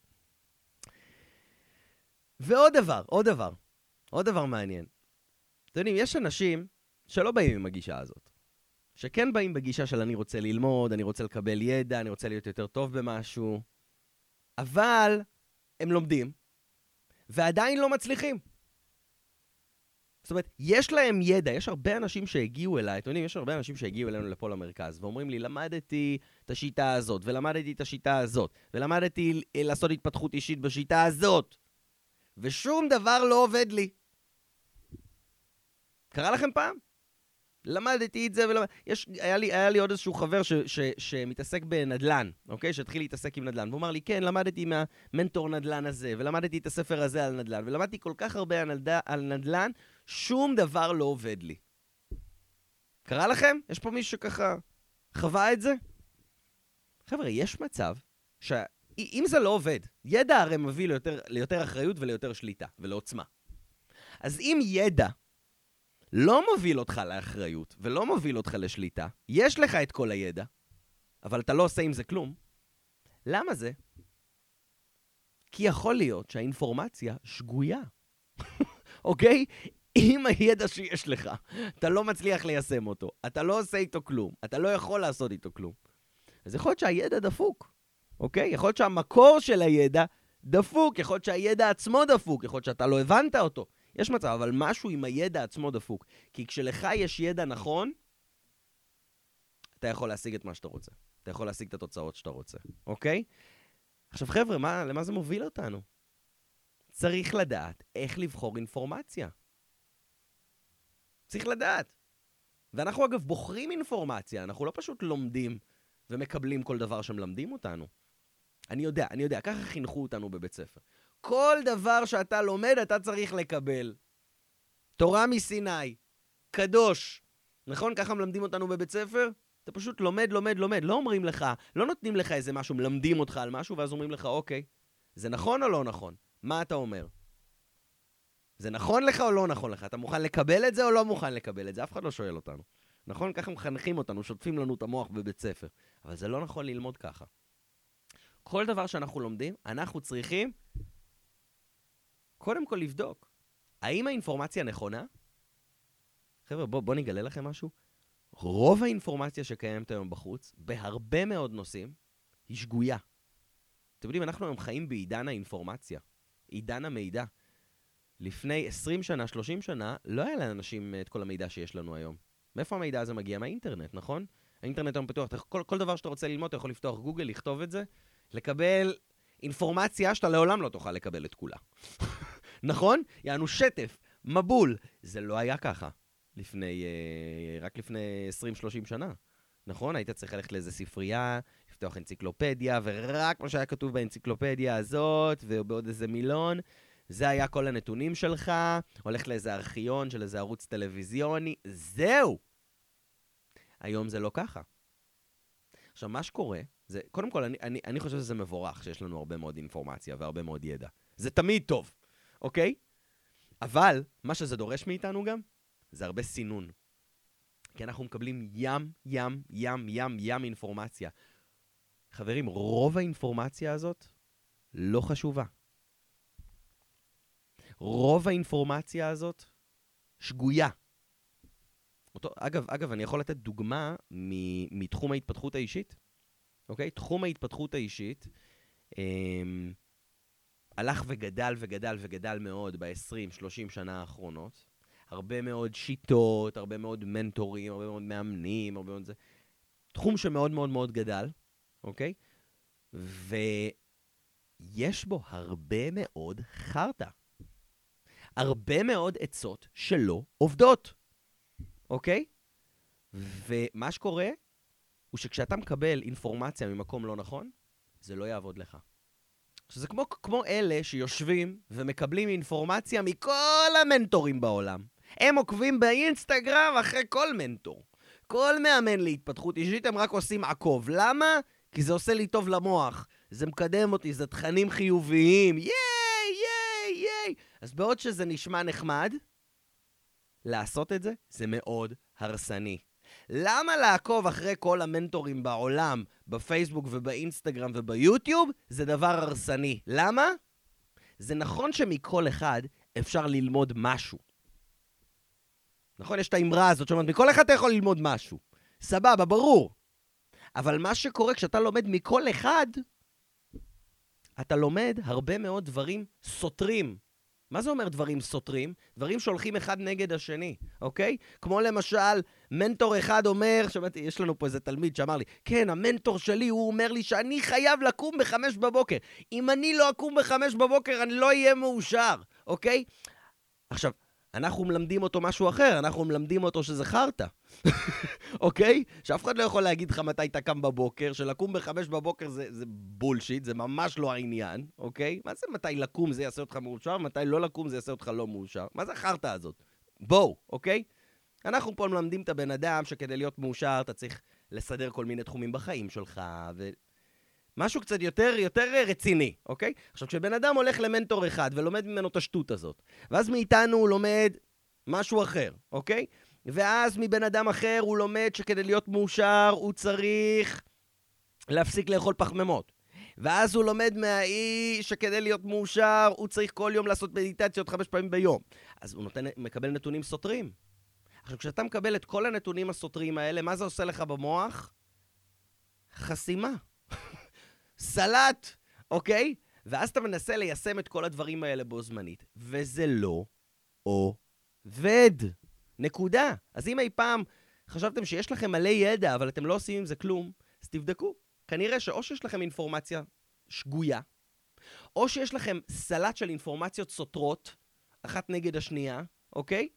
ועוד דבר, עוד דבר, עוד דבר מעניין. אתם יודעים, יש אנשים שלא באים עם הגישה הזאת. שכן באים בגישה של אני רוצה ללמוד, אני רוצה לקבל ידע, אני רוצה להיות יותר טוב במשהו, אבל הם לומדים, ועדיין לא מצליחים. זאת אומרת, יש להם ידע, יש הרבה אנשים שהגיעו אליי, אתם יודעים, יש הרבה אנשים שהגיעו אלינו לפה למרכז, ואומרים לי, למדתי את השיטה הזאת, ולמדתי את השיטה הזאת, ולמדתי לעשות התפתחות אישית בשיטה הזאת, ושום דבר לא עובד לי. קרה לכם פעם? למדתי את זה, ולמד... יש, היה, לי, היה לי עוד איזשהו חבר ש, ש, שמתעסק בנדל"ן, אוקיי? שהתחיל להתעסק עם נדל"ן. והוא אמר לי, כן, למדתי מהמנטור נדל"ן הזה, ולמדתי את הספר הזה על נדל"ן, ולמדתי כל כך הרבה על, נד... על נדל"ן, שום דבר לא עובד לי. קרה לכם? יש פה מישהו שככה חווה את זה? חבר'ה, יש מצב שאם זה לא עובד, ידע הרי מביא ליותר, ליותר אחריות וליותר שליטה ולעוצמה. אז אם ידע לא מוביל אותך לאחריות ולא מוביל אותך לשליטה, יש לך את כל הידע, אבל אתה לא עושה עם זה כלום, למה זה? כי יכול להיות שהאינפורמציה שגויה, אוקיי? עם הידע שיש לך, אתה לא מצליח ליישם אותו, אתה לא עושה איתו כלום, אתה לא יכול לעשות איתו כלום. אז יכול להיות שהידע דפוק, אוקיי? יכול להיות שהמקור של הידע דפוק, יכול להיות שהידע עצמו דפוק, יכול להיות שאתה לא הבנת אותו. יש מצב, אבל משהו עם הידע עצמו דפוק. כי כשלך יש ידע נכון, אתה יכול להשיג את מה שאתה רוצה. אתה יכול להשיג את התוצאות שאתה רוצה, אוקיי? עכשיו, חבר'ה, מה, למה זה מוביל אותנו? צריך לדעת איך לבחור אינפורמציה. צריך לדעת. ואנחנו אגב בוחרים אינפורמציה, אנחנו לא פשוט לומדים ומקבלים כל דבר שמלמדים אותנו. אני יודע, אני יודע, ככה חינכו אותנו בבית ספר. כל דבר שאתה לומד, אתה צריך לקבל. תורה מסיני, קדוש. נכון? ככה מלמדים אותנו בבית ספר? אתה פשוט לומד, לומד, לומד. לא אומרים לך, לא נותנים לך איזה משהו, מלמדים אותך על משהו, ואז אומרים לך, אוקיי, זה נכון או לא נכון? מה אתה אומר? זה נכון לך או לא נכון לך? אתה מוכן לקבל את זה או לא מוכן לקבל את זה? אף אחד לא שואל אותנו. נכון? ככה מחנכים אותנו, שוטפים לנו את המוח בבית ספר. אבל זה לא נכון ללמוד ככה. כל דבר שאנחנו לומדים, אנחנו צריכים קודם כל לבדוק. האם האינפורמציה נכונה? חבר'ה, בואו בוא נגלה לכם משהו. רוב האינפורמציה שקיימת היום בחוץ, בהרבה מאוד נושאים, היא שגויה. אתם יודעים, אנחנו היום חיים בעידן האינפורמציה, עידן המידע. לפני 20 שנה, 30 שנה, לא היה לאנשים את כל המידע שיש לנו היום. מאיפה המידע הזה מגיע? מהאינטרנט, נכון? האינטרנט היום פתוח, כל, כל דבר שאתה רוצה ללמוד, אתה יכול לפתוח גוגל, לכתוב את זה, לקבל אינפורמציה שאתה לעולם לא תוכל לקבל את כולה. נכון? יענו שטף, מבול. זה לא היה ככה לפני, אה, רק לפני 20-30 שנה. נכון? היית צריך ללכת לאיזה ספרייה, לפתוח אנציקלופדיה, ורק מה שהיה כתוב באנציקלופדיה הזאת, ובעוד איזה מילון, זה היה כל הנתונים שלך, הולך לאיזה ארכיון של איזה ערוץ טלוויזיוני, זהו! היום זה לא ככה. עכשיו, מה שקורה, זה, קודם כל, אני, אני, אני חושב שזה מבורך שיש לנו הרבה מאוד אינפורמציה והרבה מאוד ידע. זה תמיד טוב, אוקיי? אבל, מה שזה דורש מאיתנו גם, זה הרבה סינון. כי אנחנו מקבלים ים, ים, ים, ים, ים אינפורמציה. חברים, רוב האינפורמציה הזאת לא חשובה. רוב האינפורמציה הזאת שגויה. אותו, אגב, אגב, אני יכול לתת דוגמה מתחום ההתפתחות האישית, אוקיי? תחום ההתפתחות האישית אה, הלך וגדל וגדל וגדל מאוד ב-20-30 שנה האחרונות. הרבה מאוד שיטות, הרבה מאוד מנטורים, הרבה מאוד מאמנים, הרבה מאוד זה. תחום שמאוד מאוד מאוד גדל, אוקיי? ויש בו הרבה מאוד חרטא. הרבה מאוד עצות שלא עובדות, אוקיי? ומה שקורה הוא שכשאתה מקבל אינפורמציה ממקום לא נכון, זה לא יעבוד לך. שזה כמו, כמו אלה שיושבים ומקבלים אינפורמציה מכל המנטורים בעולם. הם עוקבים באינסטגרם אחרי כל מנטור. כל מאמן להתפתחות אישית הם רק עושים עקוב. למה? כי זה עושה לי טוב למוח. זה מקדם אותי, זה תכנים חיוביים. ייי, ייי, ייי. אז בעוד שזה נשמע נחמד, לעשות את זה זה מאוד הרסני. למה לעקוב אחרי כל המנטורים בעולם, בפייסבוק ובאינסטגרם וביוטיוב, זה דבר הרסני. למה? זה נכון שמכל אחד אפשר ללמוד משהו. נכון? יש את האמרה הזאת שאומרת, מכל אחד אתה יכול ללמוד משהו. סבבה, ברור. אבל מה שקורה כשאתה לומד מכל אחד, אתה לומד הרבה מאוד דברים סותרים. מה זה אומר דברים סותרים? דברים שהולכים אחד נגד השני, אוקיי? כמו למשל, מנטור אחד אומר, שמעתי, יש לנו פה איזה תלמיד שאמר לי, כן, המנטור שלי, הוא אומר לי שאני חייב לקום בחמש בבוקר. אם אני לא אקום בחמש בבוקר, אני לא אהיה מאושר, אוקיי? עכשיו, אנחנו מלמדים אותו משהו אחר, אנחנו מלמדים אותו שזה חרטא, אוקיי? שאף אחד לא יכול להגיד לך מתי אתה קם בבוקר, שלקום בחמש בבוקר זה, זה בולשיט, זה ממש לא העניין, אוקיי? מה זה מתי לקום זה יעשה אותך מאושר, מתי לא לקום זה יעשה אותך לא מאושר? מה זה החרטא הזאת? בואו, אוקיי? אנחנו פה מלמדים את הבן אדם שכדי להיות מאושר אתה צריך לסדר כל מיני תחומים בחיים שלך, ו... משהו קצת יותר, יותר רציני, אוקיי? עכשיו, כשבן אדם הולך למנטור אחד ולומד ממנו את השטות הזאת, ואז מאיתנו הוא לומד משהו אחר, אוקיי? ואז מבן אדם אחר הוא לומד שכדי להיות מאושר הוא צריך להפסיק לאכול פחמימות. ואז הוא לומד מהאיש שכדי להיות מאושר הוא צריך כל יום לעשות מדיטציות חמש פעמים ביום. אז הוא נותן, מקבל נתונים סותרים. עכשיו, כשאתה מקבל את כל הנתונים הסותרים האלה, מה זה עושה לך במוח? חסימה. סלט, אוקיי? ואז אתה מנסה ליישם את כל הדברים האלה בו זמנית, וזה לא עובד. נקודה. אז אם אי פעם חשבתם שיש לכם מלא ידע, אבל אתם לא עושים עם זה כלום, אז תבדקו. כנראה שאו שיש לכם אינפורמציה שגויה, או שיש לכם סלט של אינפורמציות סותרות, אחת נגד השנייה, אוקיי?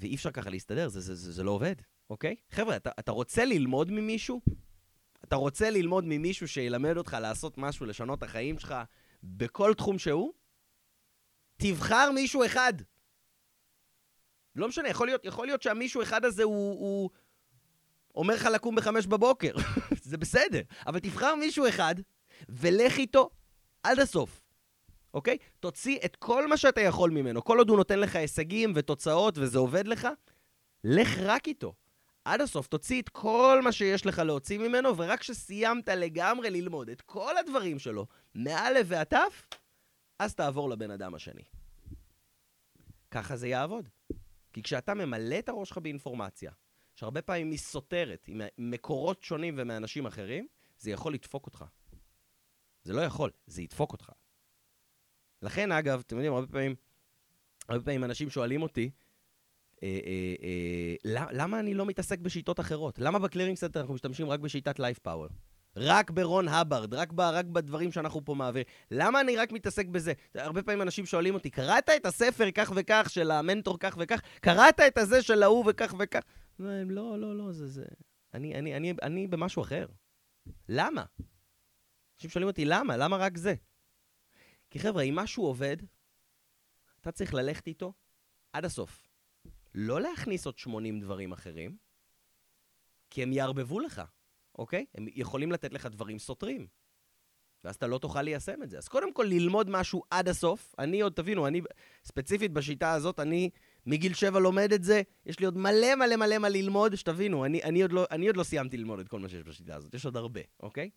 ואי אפשר ככה להסתדר, זה, זה, זה, זה לא עובד, אוקיי? חבר'ה, אתה, אתה רוצה ללמוד ממישהו? אתה רוצה ללמוד ממישהו שילמד אותך לעשות משהו, לשנות את החיים שלך בכל תחום שהוא? תבחר מישהו אחד. לא משנה, יכול להיות, יכול להיות שהמישהו אחד הזה הוא, הוא אומר לך לקום בחמש בבוקר. זה בסדר. אבל תבחר מישהו אחד ולך איתו עד הסוף. אוקיי? תוציא את כל מה שאתה יכול ממנו. כל עוד הוא נותן לך הישגים ותוצאות וזה עובד לך, לך רק איתו. עד הסוף, תוציא את כל מה שיש לך להוציא ממנו, ורק כשסיימת לגמרי ללמוד את כל הדברים שלו, מא' ועד ת', אז תעבור לבן אדם השני. ככה זה יעבוד. כי כשאתה ממלא את הראש שלך באינפורמציה, שהרבה פעמים היא סותרת עם מקורות שונים ומאנשים אחרים, זה יכול לדפוק אותך. זה לא יכול, זה ידפוק אותך. לכן, אגב, אתם יודעים, הרבה פעמים, הרבה פעמים אנשים שואלים אותי, אה, אה, אה, למה אני לא מתעסק בשיטות אחרות? למה ב Clearing Center אנחנו משתמשים רק בשיטת Life Power? רק ברון האברד, רק, ב, רק בדברים שאנחנו פה מעבירים. למה אני רק מתעסק בזה? הרבה פעמים אנשים שואלים אותי, קראת את הספר כך וכך של המנטור כך וכך? קראת את הזה של ההוא וכך וכך? לא, לא, לא, זה זה. אני, אני, אני, אני במשהו אחר. למה? אנשים שואלים אותי, למה? למה רק זה? כי חבר'ה, אם משהו עובד, אתה צריך ללכת איתו עד הסוף. לא להכניס עוד 80 דברים אחרים, כי הם יערבבו לך, אוקיי? הם יכולים לתת לך דברים סותרים. ואז אתה לא תוכל ליישם את זה. אז קודם כל, ללמוד משהו עד הסוף. אני עוד, תבינו, אני, ספציפית בשיטה הזאת, אני מגיל 7 לומד את זה, יש לי עוד מלא מלא מלא מה ללמוד, שתבינו, אני, אני, עוד לא, אני עוד לא סיימתי ללמוד את כל מה שיש בשיטה הזאת, יש עוד הרבה, אוקיי?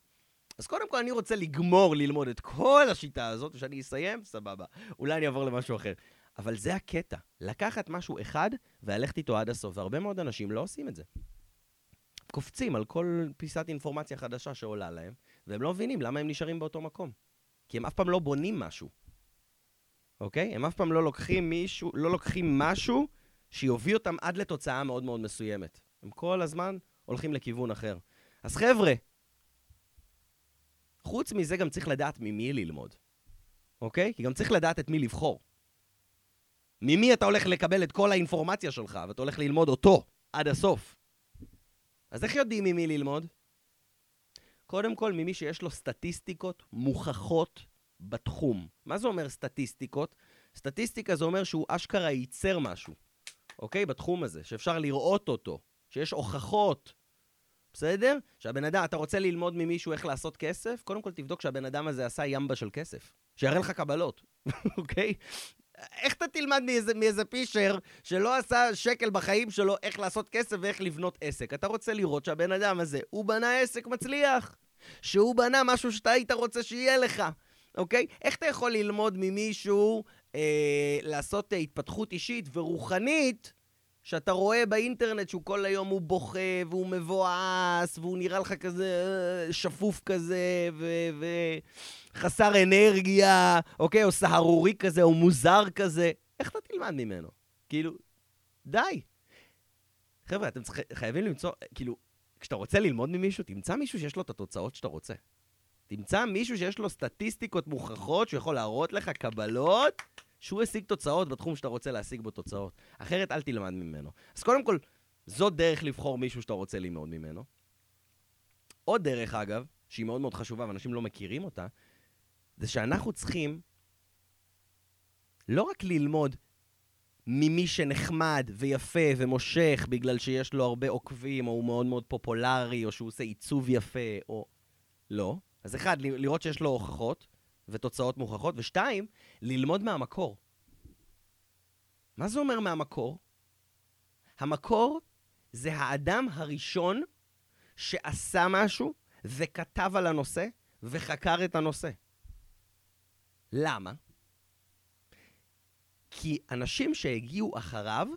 אז קודם כל אני רוצה לגמור ללמוד את כל השיטה הזאת, וכשאני אסיים, סבבה. אולי אני אעבור למשהו אחר. אבל זה הקטע, לקחת משהו אחד וללכת איתו עד הסוף, והרבה מאוד אנשים לא עושים את זה. קופצים על כל פיסת אינפורמציה חדשה שעולה להם, והם לא מבינים למה הם נשארים באותו מקום. כי הם אף פעם לא בונים משהו, אוקיי? הם אף פעם לא לוקחים מישהו, לא לוקחים משהו שיוביל אותם עד לתוצאה מאוד מאוד מסוימת. הם כל הזמן הולכים לכיוון אחר. אז חבר'ה, חוץ מזה גם צריך לדעת ממי ללמוד, אוקיי? כי גם צריך לדעת את מי לבחור. ממי אתה הולך לקבל את כל האינפורמציה שלך, ואתה הולך ללמוד אותו עד הסוף. אז איך יודעים ממי ללמוד? קודם כל, ממי שיש לו סטטיסטיקות מוכחות בתחום. מה זה אומר סטטיסטיקות? סטטיסטיקה זה אומר שהוא אשכרה ייצר משהו, אוקיי? בתחום הזה, שאפשר לראות אותו, שיש הוכחות, בסדר? שהבן אדם, אתה רוצה ללמוד ממישהו איך לעשות כסף? קודם כל תבדוק שהבן אדם הזה עשה ימבה של כסף. שיראה לך קבלות, אוקיי? איך אתה תלמד מאיזה, מאיזה פישר שלא עשה שקל בחיים שלו איך לעשות כסף ואיך לבנות עסק? אתה רוצה לראות שהבן אדם הזה, הוא בנה עסק מצליח. שהוא בנה משהו שאתה היית רוצה שיהיה לך, אוקיי? איך אתה יכול ללמוד ממישהו אה, לעשות אה, התפתחות אישית ורוחנית, שאתה רואה באינטרנט שהוא כל היום הוא בוכה והוא מבואס והוא נראה לך כזה אה, שפוף כזה וחסר אנרגיה, אוקיי? או סהרורי כזה, או מוזר כזה. איך אתה תלמד ממנו? כאילו, די. חבר'ה, אתם צריכים, חייבים למצוא, כאילו, כשאתה רוצה ללמוד ממישהו, תמצא מישהו שיש לו את התוצאות שאתה רוצה. תמצא מישהו שיש לו סטטיסטיקות מוכחות, שהוא יכול להראות לך קבלות, שהוא השיג תוצאות בתחום שאתה רוצה להשיג בו תוצאות. אחרת אל תלמד ממנו. אז קודם כל, זאת דרך לבחור מישהו שאתה רוצה ללמוד ממנו. עוד דרך, אגב, שהיא מאוד מאוד חשובה ואנשים לא מכירים אותה, זה שאנחנו צריכים לא רק ללמוד ממי שנחמד ויפה ומושך בגלל שיש לו הרבה עוקבים, או הוא מאוד מאוד פופולרי, או שהוא עושה עיצוב יפה, או... לא. אז אחד, לראות שיש לו הוכחות ותוצאות מוכחות, ושתיים, ללמוד מהמקור. מה זה אומר מהמקור? המקור זה האדם הראשון שעשה משהו וכתב על הנושא וחקר את הנושא. למה? כי אנשים שהגיעו אחריו,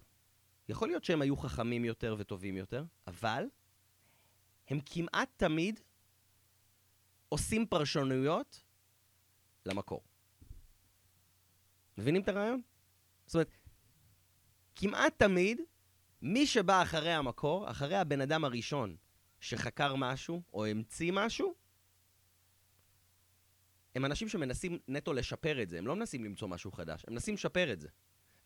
יכול להיות שהם היו חכמים יותר וטובים יותר, אבל הם כמעט תמיד עושים פרשנויות למקור. מבינים את הרעיון? זאת אומרת, כמעט תמיד, מי שבא אחרי המקור, אחרי הבן אדם הראשון שחקר משהו או המציא משהו, הם אנשים שמנסים נטו לשפר את זה, הם לא מנסים למצוא משהו חדש, הם מנסים לשפר את זה.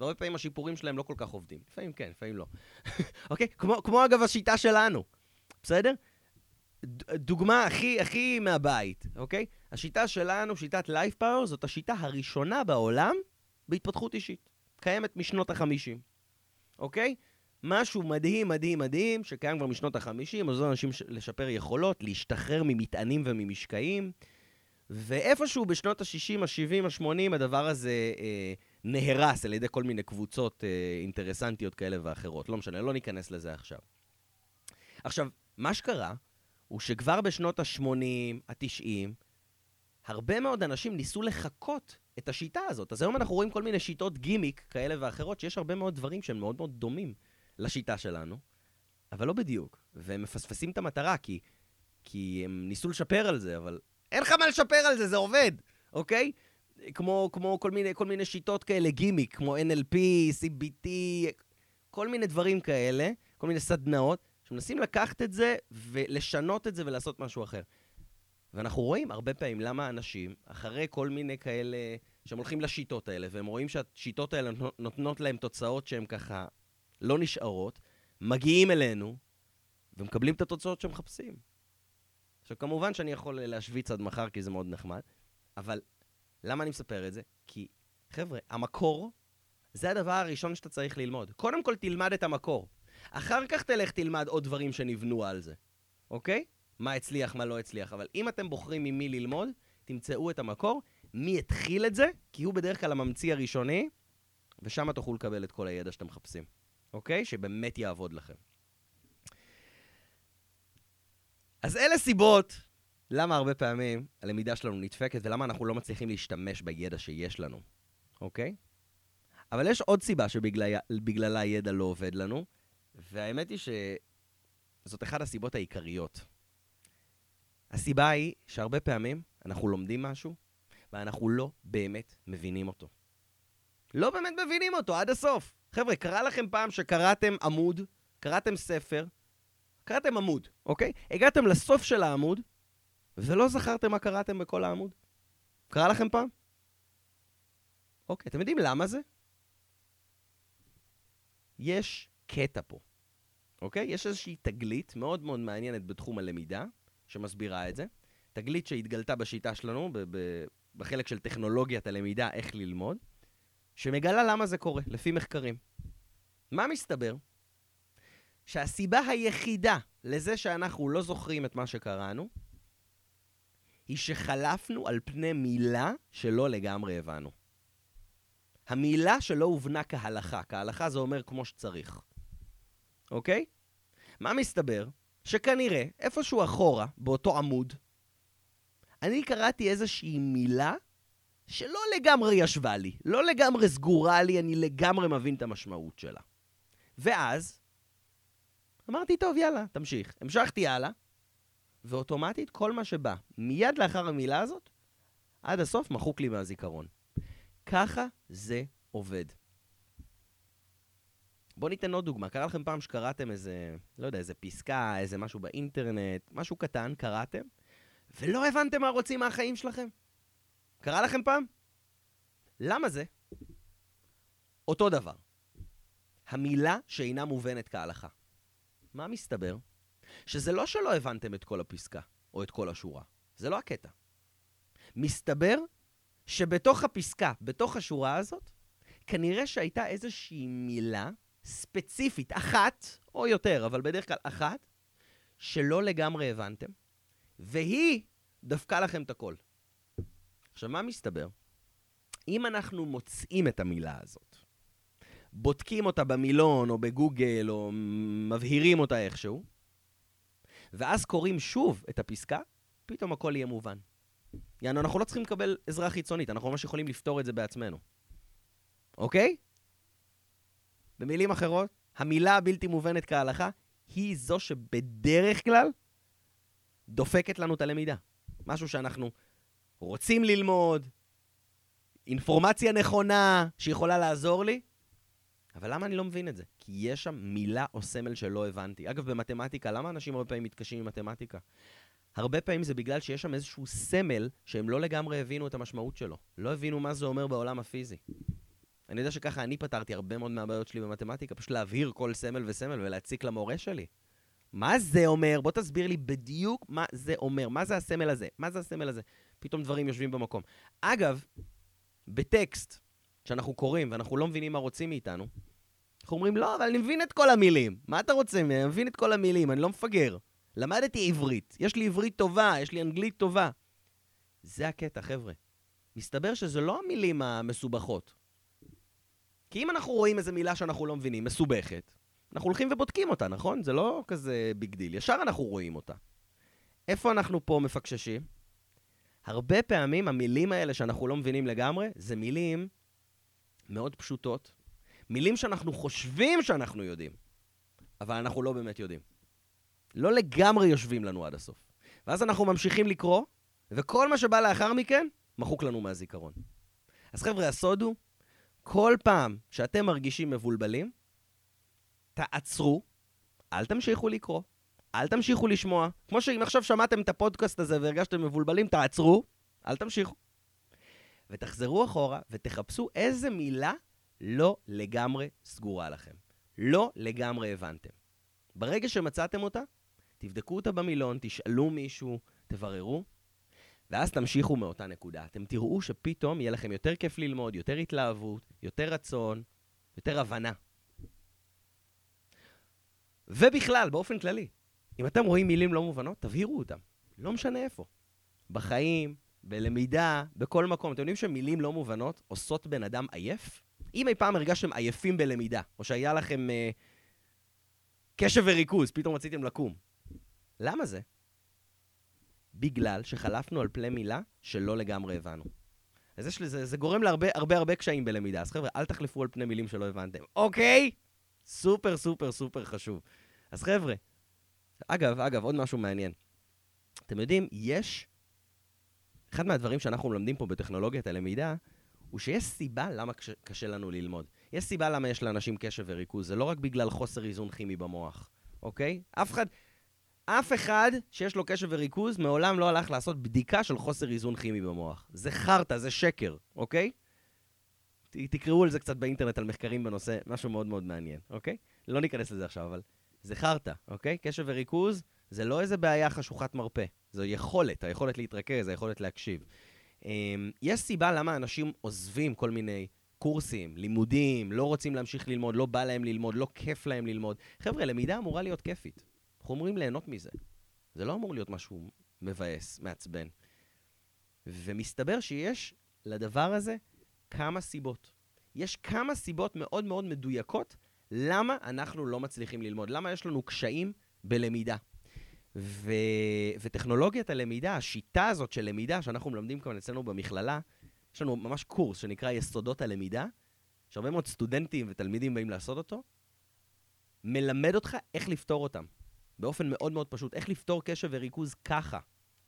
והרבה פעמים השיפורים שלהם לא כל כך עובדים. לפעמים כן, לפעמים לא. אוקיי? כמו, כמו אגב השיטה שלנו, בסדר? דוגמה הכי, הכי מהבית, אוקיי? השיטה שלנו, שיטת לייף פאוור, זאת השיטה הראשונה בעולם בהתפתחות אישית. קיימת משנות החמישים, אוקיי? משהו מדהים, מדהים, מדהים, שקיים כבר משנות החמישים, עוזר לאנשים לשפר יכולות, להשתחרר ממטענים וממשקעים. ואיפשהו בשנות ה-60, ה-70, ה-80, הדבר הזה אה, נהרס על ידי כל מיני קבוצות אה, אינטרסנטיות כאלה ואחרות. לא משנה, לא ניכנס לזה עכשיו. עכשיו, מה שקרה הוא שכבר בשנות ה-80, ה-90, הרבה מאוד אנשים ניסו לחקות את השיטה הזאת. אז היום אנחנו רואים כל מיני שיטות גימיק כאלה ואחרות, שיש הרבה מאוד דברים שהם מאוד מאוד דומים לשיטה שלנו, אבל לא בדיוק. והם מפספסים את המטרה, כי, כי הם ניסו לשפר על זה, אבל אין לך מה לשפר על זה, זה עובד, אוקיי? כמו, כמו כל, מיני, כל מיני שיטות כאלה, גימיק, כמו NLP, CBT, כל מיני דברים כאלה, כל מיני סדנאות, שמנסים לקחת את זה ולשנות את זה ולעשות משהו אחר. ואנחנו רואים הרבה פעמים למה אנשים, אחרי כל מיני כאלה, שהם הולכים לשיטות האלה, והם רואים שהשיטות האלה נותנות להם תוצאות שהן ככה לא נשארות, מגיעים אלינו ומקבלים את התוצאות שהם מחפשים. עכשיו, כמובן שאני יכול להשוויץ עד מחר, כי זה מאוד נחמד, אבל למה אני מספר את זה? כי, חבר'ה, המקור זה הדבר הראשון שאתה צריך ללמוד. קודם כל תלמד את המקור. אחר כך תלך תלמד עוד דברים שנבנו על זה, אוקיי? מה הצליח, מה לא הצליח. אבל אם אתם בוחרים ממי ללמוד, תמצאו את המקור, מי התחיל את זה, כי הוא בדרך כלל הממציא הראשוני, ושם תוכלו לקבל את כל הידע שאתם מחפשים, אוקיי? שבאמת יעבוד לכם. אז אלה סיבות למה הרבה פעמים הלמידה שלנו נדפקת ולמה אנחנו לא מצליחים להשתמש בידע שיש לנו, אוקיי? אבל יש עוד סיבה שבגללה הידע לא עובד לנו, והאמת היא שזאת אחת הסיבות העיקריות. הסיבה היא שהרבה פעמים אנחנו לומדים משהו, ואנחנו לא באמת מבינים אותו. לא באמת מבינים אותו עד הסוף. חבר'ה, קרה לכם פעם שקראתם עמוד, קראתם ספר, קראתם עמוד, אוקיי? הגעתם לסוף של העמוד, ולא זכרתם מה קראתם בכל העמוד? קרה לכם פעם? אוקיי, אתם יודעים למה זה? יש קטע פה, אוקיי? יש איזושהי תגלית מאוד מאוד מעניינת בתחום הלמידה, שמסבירה את זה. תגלית שהתגלתה בשיטה שלנו, בחלק של טכנולוגיית הלמידה, איך ללמוד, שמגלה למה זה קורה, לפי מחקרים. מה מסתבר? שהסיבה היחידה לזה שאנחנו לא זוכרים את מה שקראנו, היא שחלפנו על פני מילה שלא לגמרי הבנו. המילה שלא הובנה כהלכה, כהלכה זה אומר כמו שצריך, אוקיי? מה מסתבר? שכנראה, איפשהו אחורה, באותו עמוד, אני קראתי איזושהי מילה שלא לגמרי ישבה לי, לא לגמרי סגורה לי, אני לגמרי מבין את המשמעות שלה. ואז אמרתי, טוב, יאללה, תמשיך. המשכתי הלאה, ואוטומטית כל מה שבא מיד לאחר המילה הזאת, עד הסוף מחוק לי מהזיכרון. ככה זה עובד. בואו ניתן עוד דוגמה. קרה לכם פעם שקראתם איזה, לא יודע, איזה פסקה, איזה משהו באינטרנט, משהו קטן, קראתם, ולא הבנתם מה רוצים מהחיים שלכם? קרה לכם פעם? למה זה? אותו דבר. המילה שאינה מובנת כהלכה. מה מסתבר? שזה לא שלא הבנתם את כל הפסקה, או את כל השורה. זה לא הקטע. מסתבר שבתוך הפסקה, בתוך השורה הזאת, כנראה שהייתה איזושהי מילה ספציפית, אחת, או יותר, אבל בדרך כלל אחת, שלא לגמרי הבנתם, והיא דפקה לכם את הכל. עכשיו, מה מסתבר? אם אנחנו מוצאים את המילה הזאת, בודקים אותה במילון או בגוגל או מבהירים אותה איכשהו, ואז קוראים שוב את הפסקה, פתאום הכל יהיה מובן. יענו, אנחנו לא צריכים לקבל עזרה חיצונית, אנחנו ממש יכולים לפתור את זה בעצמנו. אוקיי? במילים אחרות, המילה הבלתי מובנת כהלכה היא זו שבדרך כלל דופקת לנו את הלמידה. משהו שאנחנו רוצים ללמוד, אינפורמציה נכונה שיכולה לעזור לי, אבל למה אני לא מבין את זה? כי יש שם מילה או סמל שלא הבנתי. אגב, במתמטיקה, למה אנשים הרבה פעמים מתקשים עם מתמטיקה? הרבה פעמים זה בגלל שיש שם איזשהו סמל שהם לא לגמרי הבינו את המשמעות שלו. לא הבינו מה זה אומר בעולם הפיזי. אני יודע שככה אני פתרתי הרבה מאוד מהבעיות שלי במתמטיקה, פשוט להבהיר כל סמל וסמל ולהציק למורה שלי. מה זה אומר? בוא תסביר לי בדיוק מה זה אומר. מה זה הסמל הזה? מה זה הסמל הזה? פתאום דברים יושבים במקום. אגב, בטקסט, שאנחנו קוראים ואנחנו לא מבינים מה רוצים מאיתנו, אנחנו אומרים, לא, אבל אני מבין את כל המילים. מה אתה רוצה ממני? אני מבין את כל המילים, אני לא מפגר. למדתי עברית, יש לי עברית טובה, יש לי אנגלית טובה. זה הקטע, חבר'ה. מסתבר שזה לא המילים המסובכות. כי אם אנחנו רואים איזו מילה שאנחנו לא מבינים, מסובכת, אנחנו הולכים ובודקים אותה, נכון? זה לא כזה big deal, ישר אנחנו רואים אותה. איפה אנחנו פה מפקששים? הרבה פעמים המילים האלה שאנחנו לא מבינים לגמרי, זה מילים מאוד פשוטות, מילים שאנחנו חושבים שאנחנו יודעים, אבל אנחנו לא באמת יודעים. לא לגמרי יושבים לנו עד הסוף. ואז אנחנו ממשיכים לקרוא, וכל מה שבא לאחר מכן, מחוק לנו מהזיכרון. אז חבר'ה, הסוד הוא, כל פעם שאתם מרגישים מבולבלים, תעצרו, אל תמשיכו לקרוא, אל תמשיכו לשמוע. כמו שאם עכשיו שמעתם את הפודקאסט הזה והרגשתם מבולבלים, תעצרו, אל תמשיכו. ותחזרו אחורה ותחפשו איזה מילה לא לגמרי סגורה לכם. לא לגמרי הבנתם. ברגע שמצאתם אותה, תבדקו אותה במילון, תשאלו מישהו, תבררו, ואז תמשיכו מאותה נקודה. אתם תראו שפתאום יהיה לכם יותר כיף ללמוד, יותר התלהבות, יותר רצון, יותר הבנה. ובכלל, באופן כללי, אם אתם רואים מילים לא מובנות, תבהירו אותם. לא משנה איפה. בחיים, בלמידה, בכל מקום. אתם יודעים שמילים לא מובנות עושות בן אדם עייף? אם אי פעם הרגשתם עייפים בלמידה, או שהיה לכם אה, קשב וריכוז, פתאום רציתם לקום, למה זה? בגלל שחלפנו על פני מילה שלא לגמרי הבנו. אז יש לזה, זה גורם להרבה הרבה הרבה קשיים בלמידה. אז חבר'ה, אל תחלפו על פני מילים שלא הבנתם. אוקיי? סופר סופר סופר חשוב. אז חבר'ה, אגב, אגב, עוד משהו מעניין. אתם יודעים, יש... אחד מהדברים שאנחנו מלמדים פה בטכנולוגיית הלמידה, הוא שיש סיבה למה קשה, קשה לנו ללמוד. יש סיבה למה יש לאנשים קשב וריכוז, זה לא רק בגלל חוסר איזון כימי במוח, אוקיי? אף אחד, אף אחד שיש לו קשב וריכוז מעולם לא הלך לעשות בדיקה של חוסר איזון כימי במוח. זה חרטא, זה שקר, אוקיי? ת, תקראו על זה קצת באינטרנט, על מחקרים בנושא, משהו מאוד מאוד מעניין, אוקיי? לא ניכנס לזה עכשיו, אבל זה חרטא, אוקיי? קשב וריכוז זה לא איזה בעיה חשוכת מרפא, זו יכולת, היכולת להתרכז, היכולת להקשיב. אמ, יש סיבה למה אנשים עוזבים כל מיני קורסים, לימודים, לא רוצים להמשיך ללמוד, לא בא להם ללמוד, לא כיף להם ללמוד. חבר'ה, למידה אמורה להיות כיפית. אנחנו אמורים ליהנות מזה. זה לא אמור להיות משהו מבאס, מעצבן. ומסתבר שיש לדבר הזה כמה סיבות. יש כמה סיבות מאוד מאוד מדויקות למה אנחנו לא מצליחים ללמוד, למה יש לנו קשיים בלמידה. ו... וטכנולוגיית הלמידה, השיטה הזאת של למידה שאנחנו מלמדים כאן אצלנו במכללה, יש לנו ממש קורס שנקרא יסודות הלמידה, שהרבה מאוד סטודנטים ותלמידים באים לעשות אותו, מלמד אותך איך לפתור אותם. באופן מאוד מאוד פשוט, איך לפתור קשב וריכוז ככה.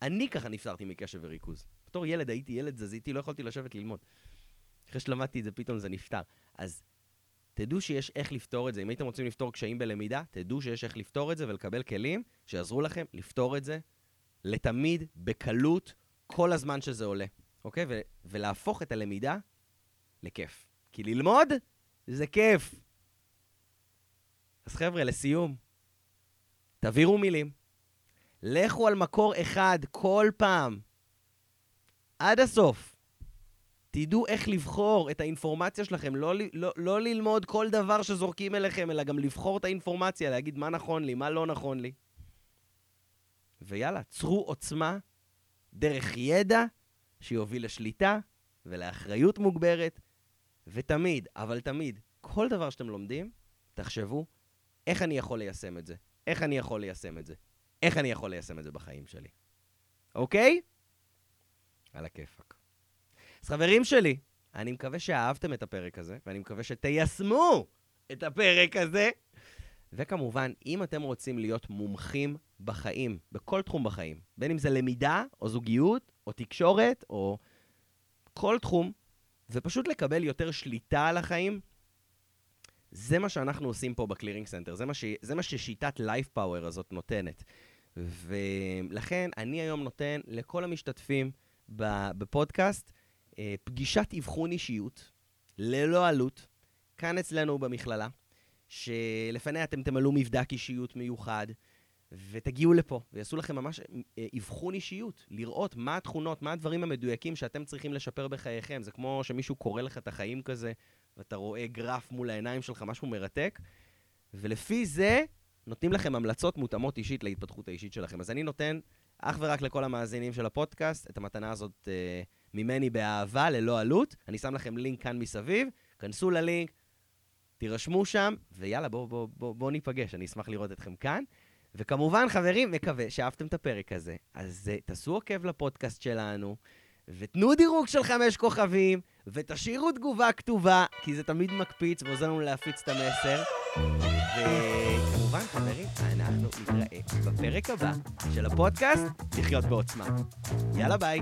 אני ככה נפטרתי מקשב וריכוז. בתור ילד הייתי ילד זזיתי, לא יכולתי לשבת ללמוד. אחרי שלמדתי את זה, פתאום זה נפתר. אז תדעו שיש איך לפתור את זה. אם הייתם רוצים לפתור קשיים בלמידה, תדעו שיש איך לפתור את זה ולקבל כלים שיעזרו לכם לפתור את זה לתמיד, בקלות, כל הזמן שזה עולה, אוקיי? ו- ולהפוך את הלמידה לכיף. כי ללמוד זה כיף. אז חבר'ה, לסיום, תעבירו מילים. לכו על מקור אחד כל פעם, עד הסוף. תדעו איך לבחור את האינפורמציה שלכם, לא, לא, לא ללמוד כל דבר שזורקים אליכם, אלא גם לבחור את האינפורמציה, להגיד מה נכון לי, מה לא נכון לי. ויאללה, צרו עוצמה דרך ידע שיוביל לשליטה ולאחריות מוגברת, ותמיד, אבל תמיד, כל דבר שאתם לומדים, תחשבו איך אני יכול ליישם את זה, איך אני יכול ליישם את זה, איך אני יכול ליישם את זה בחיים שלי. אוקיי? על הכיפאק. אז חברים שלי, אני מקווה שאהבתם את הפרק הזה, ואני מקווה שתיישמו את הפרק הזה. וכמובן, אם אתם רוצים להיות מומחים בחיים, בכל תחום בחיים, בין אם זה למידה, או זוגיות, או תקשורת, או כל תחום, ופשוט לקבל יותר שליטה על החיים, זה מה שאנחנו עושים פה ב Clearing Center, זה מה, ש... זה מה ששיטת Life Power הזאת נותנת. ולכן אני היום נותן לכל המשתתפים בפודקאסט פגישת אבחון אישיות, ללא עלות, כאן אצלנו במכללה, שלפניה אתם תמלאו מבדק אישיות מיוחד, ותגיעו לפה, ויעשו לכם ממש אה, אבחון אישיות, לראות מה התכונות, מה הדברים המדויקים שאתם צריכים לשפר בחייכם. זה כמו שמישהו קורא לך את החיים כזה, ואתה רואה גרף מול העיניים שלך, משהו מרתק, ולפי זה נותנים לכם המלצות מותאמות אישית להתפתחות האישית שלכם. אז אני נותן אך ורק לכל המאזינים של הפודקאסט את המתנה הזאת אה, ממני באהבה, ללא עלות. אני שם לכם לינק כאן מסביב, כנסו ללינק, תירשמו שם, ויאללה, בואו בוא, בוא, בוא ניפגש, אני אשמח לראות אתכם כאן. וכמובן, חברים, מקווה שאהבתם את הפרק הזה. אז uh, תעשו עוקב לפודקאסט שלנו, ותנו דירוג של חמש כוכבים, ותשאירו תגובה כתובה, כי זה תמיד מקפיץ ועוזר לנו להפיץ את המסר. וכמובן, חברים, אנחנו נתראה בפרק הבא של הפודקאסט לחיות בעוצמה. יאללה, ביי.